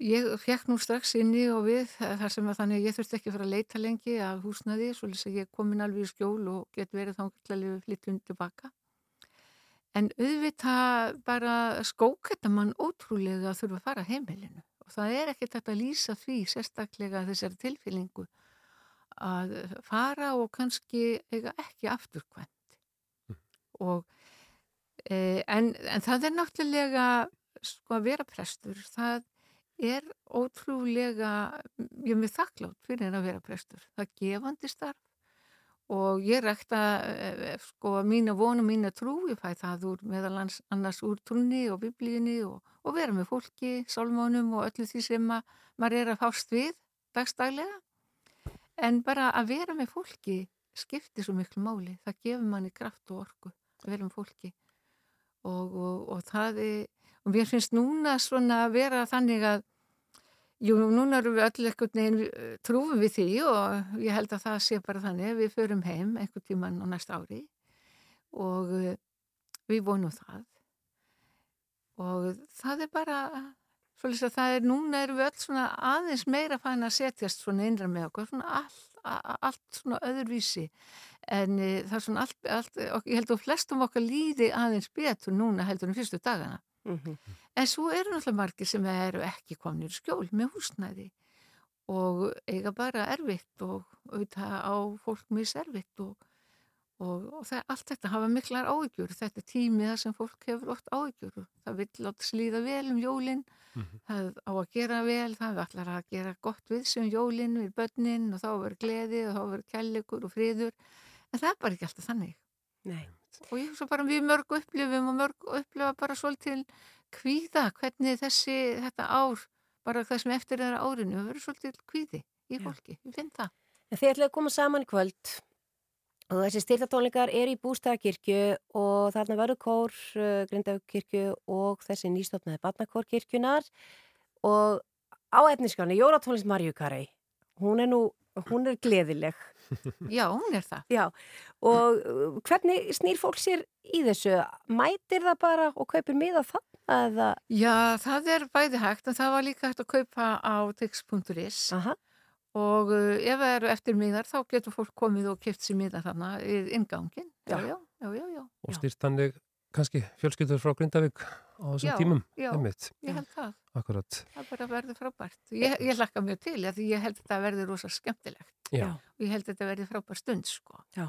ég fekk nú strax inni og við þar sem að þannig að ég þurfti ekki að fara að leita lengi af húsnaði, svo lýs að ég komin alveg í skjól og get verið þá að lifa flytjum tilbaka. En auðvitað bara skók þetta mann ótrúlega að þurfa að fara heimilinu og það er ekkert að lýsa því sérstaklega þessari tilfýlingu að fara og kannski eiga ekki afturkvæmt og e, en, en það er náttúrulega sko að vera prestur það er ótrúlega ég er mjög þakklátt fyrir að vera prestur það er gefandi starf. Og ég rækta e, sko mína vonu, mína trú ég fæ það úr meðal annars úr trúni og biblíunni og, og vera með fólki sálmónum og öllu því sem að maður er að fást við dagstaglega en bara að vera með fólki skiptir svo miklu máli það gefur manni kraft og orku að vera með fólki. Og, og, og það er og mér finnst núna svona að vera þannig að jú, núna erum við öll ekkert neginn trúum við því og ég held að það sé bara þannig við förum heim einhvern tíman á næsta ári og eh, við vonum það. Og það er bara svolítið að það er núna erum við öll svona aðeins meira fann að setjast svona innra með okkur svona allt, allt svona öðruvísi. En e, það er svona allt, allt og ég held að flestum okkar líði aðeins betur núna heldur en fyrstu dagana. En svo eru náttúrulega margir sem eru ekki komnir í skjól með húsnæði og eiga bara erfitt og auðvitað á fólk miserfitt og, og, og það, allt þetta hafa miklar áhyggjur. Þetta tími það sem fólk hefur oft áhyggjur það vil láta slíða vel um jólin það á að gera vel það ætlar að gera gott við sem jólin við börnin og þá verður gleði og þá verður kærleikur og friður. En það er bara ekki alltaf þannig. Nei. og ég hugsa bara við mörg upplifum og mörg upplifa bara svolítil kvíða hvernig þessi þetta ár bara það sem eftir að árinu verður svolítil kvíði í fólki, ég finn það. En þið ætlaðu að koma saman í kvöld og þessi styrtatónleikar er í bústæðakirkju og þarna verður kór uh, Grindavíkkirkju og þessi nýstofnaði barnakórkirkjunar og á efniskáni Jóratónlist Marju Karei hún er nú, hún er gleðileg. Já, hún er það. Já, og uh, hvernig snýr fólk sér í þessu? Mætir það bara og kaupir miða þann? Eða... Já, það er bæði hægt en það var líka hægt að kaupa á tix.is og uh, ef það eru eftir miðar þá getur fólk komið og kipt sér miðar þarna í ingangin. Já, já, já, og styrst þannig kannski fjölskyldur frá Grindavík á þessum tímum ég held það. Akkurat. Það bara verður frábært. Ég, ég hlakka mjög til því ég held að þetta verður rosa skemmtilegt. Já. Og ég held að þetta verður frábært stund, sko. Já.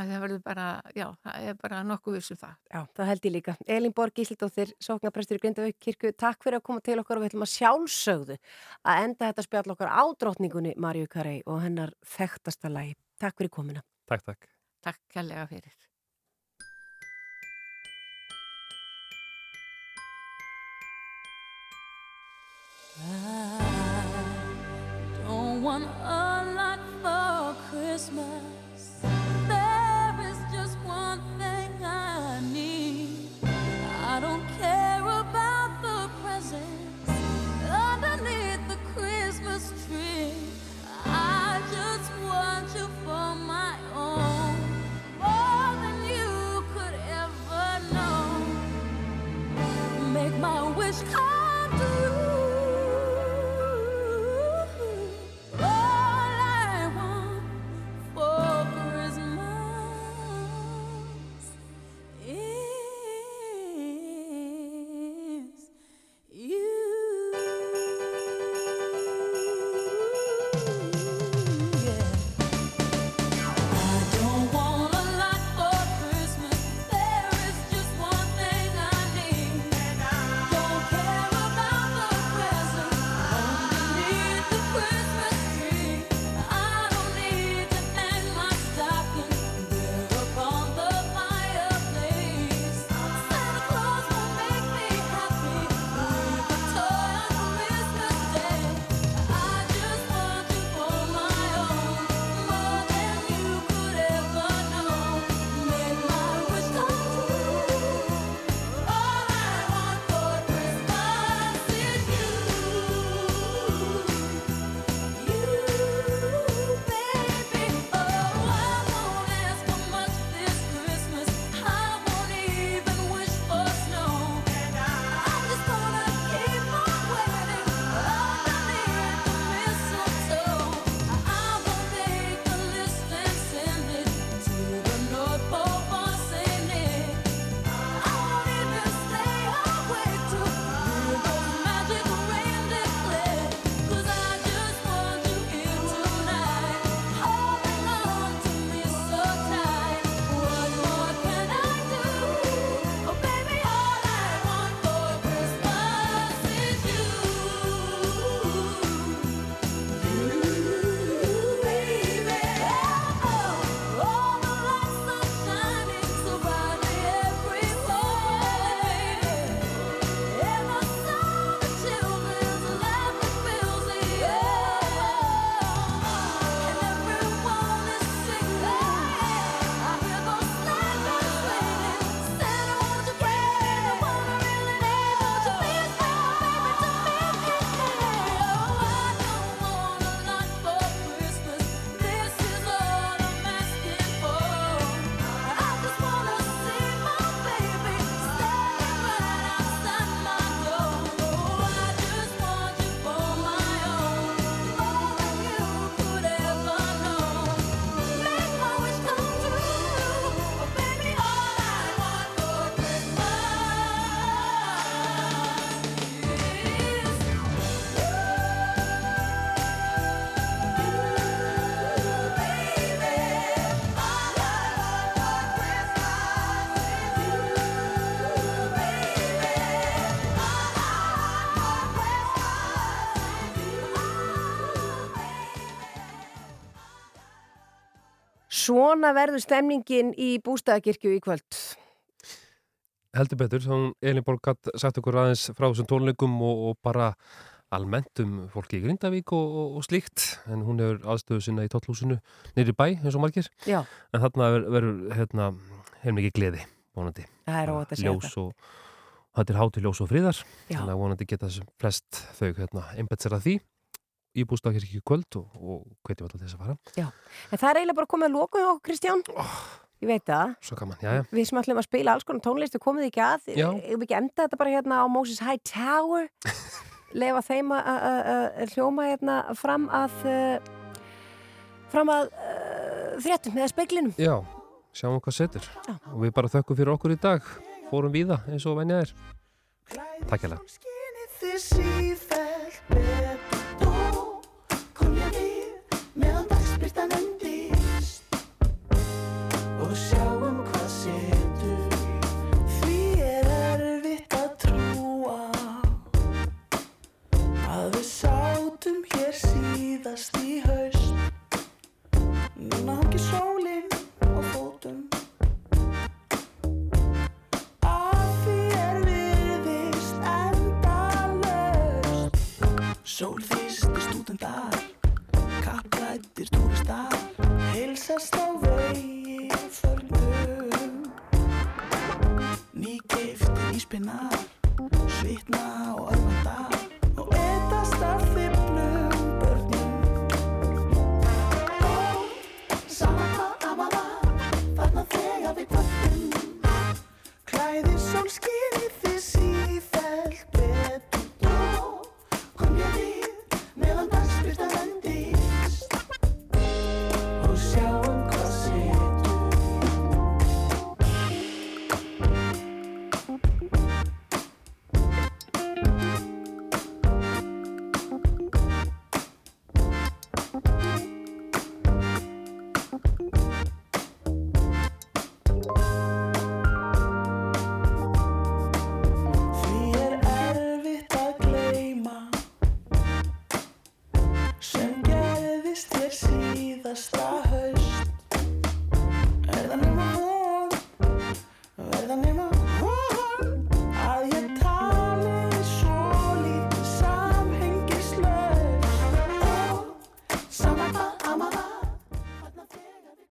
Að það verður bara, já, það er bara nokkuð vissum það. Já, það held ég líka. Elin Borg Gísildóttir, sóknaprestur í Grindavík kirkju, takk fyrir að koma til okkar og við ætlum að sjálfsögðu að enda þetta spjall okkar á drottningunni Marju Karei og hennar þekktasta lagi. Takk fyrir komuna. Takk, takk. Takk kærlega fyrir. Don't want a lot for Christmas. Svona verður stemningin í bústæðakirkju í kvöld. heldur betur, þá Elin Borg gatt sagt okkur aðeins frá þessum tónleikum og, og bara almennt um fólki í Grindavík og, og, og slíkt en hún hefur aðstöðu sinna í tóllhúsinu nýri bæ eins og margir Já. en þarna ver- verður hérna, hefur mikið gleði vonandi er ljós og þetta er hátil ljós og friðar Já. þannig að vonandi geta flest þau hérna, að því í bústakirkju kvöld og, og hvetjum alltaf þess að fara Já, en það er eiginlega bara komið að loka okkur, Kristján. Ég veit það. svo gaman, já, já, Við sem ætlum að spila alls konar tónlist, við því ekki að. Já. Ég vil ekki enda þetta bara hérna á Moses High Tower. Lefa þeim að- að að hljóma hérna fram að, uh, fram að uh, fréttum eða speiklinum. já sjáum hvað setur Já. og við bara þökkum fyrir okkur í dag fórum víða eins og venja er Takk hérlega fættir tóksta Hilsast á vegi förnum Nýgiftin í spinnar Svitna og örvanda Og endast af því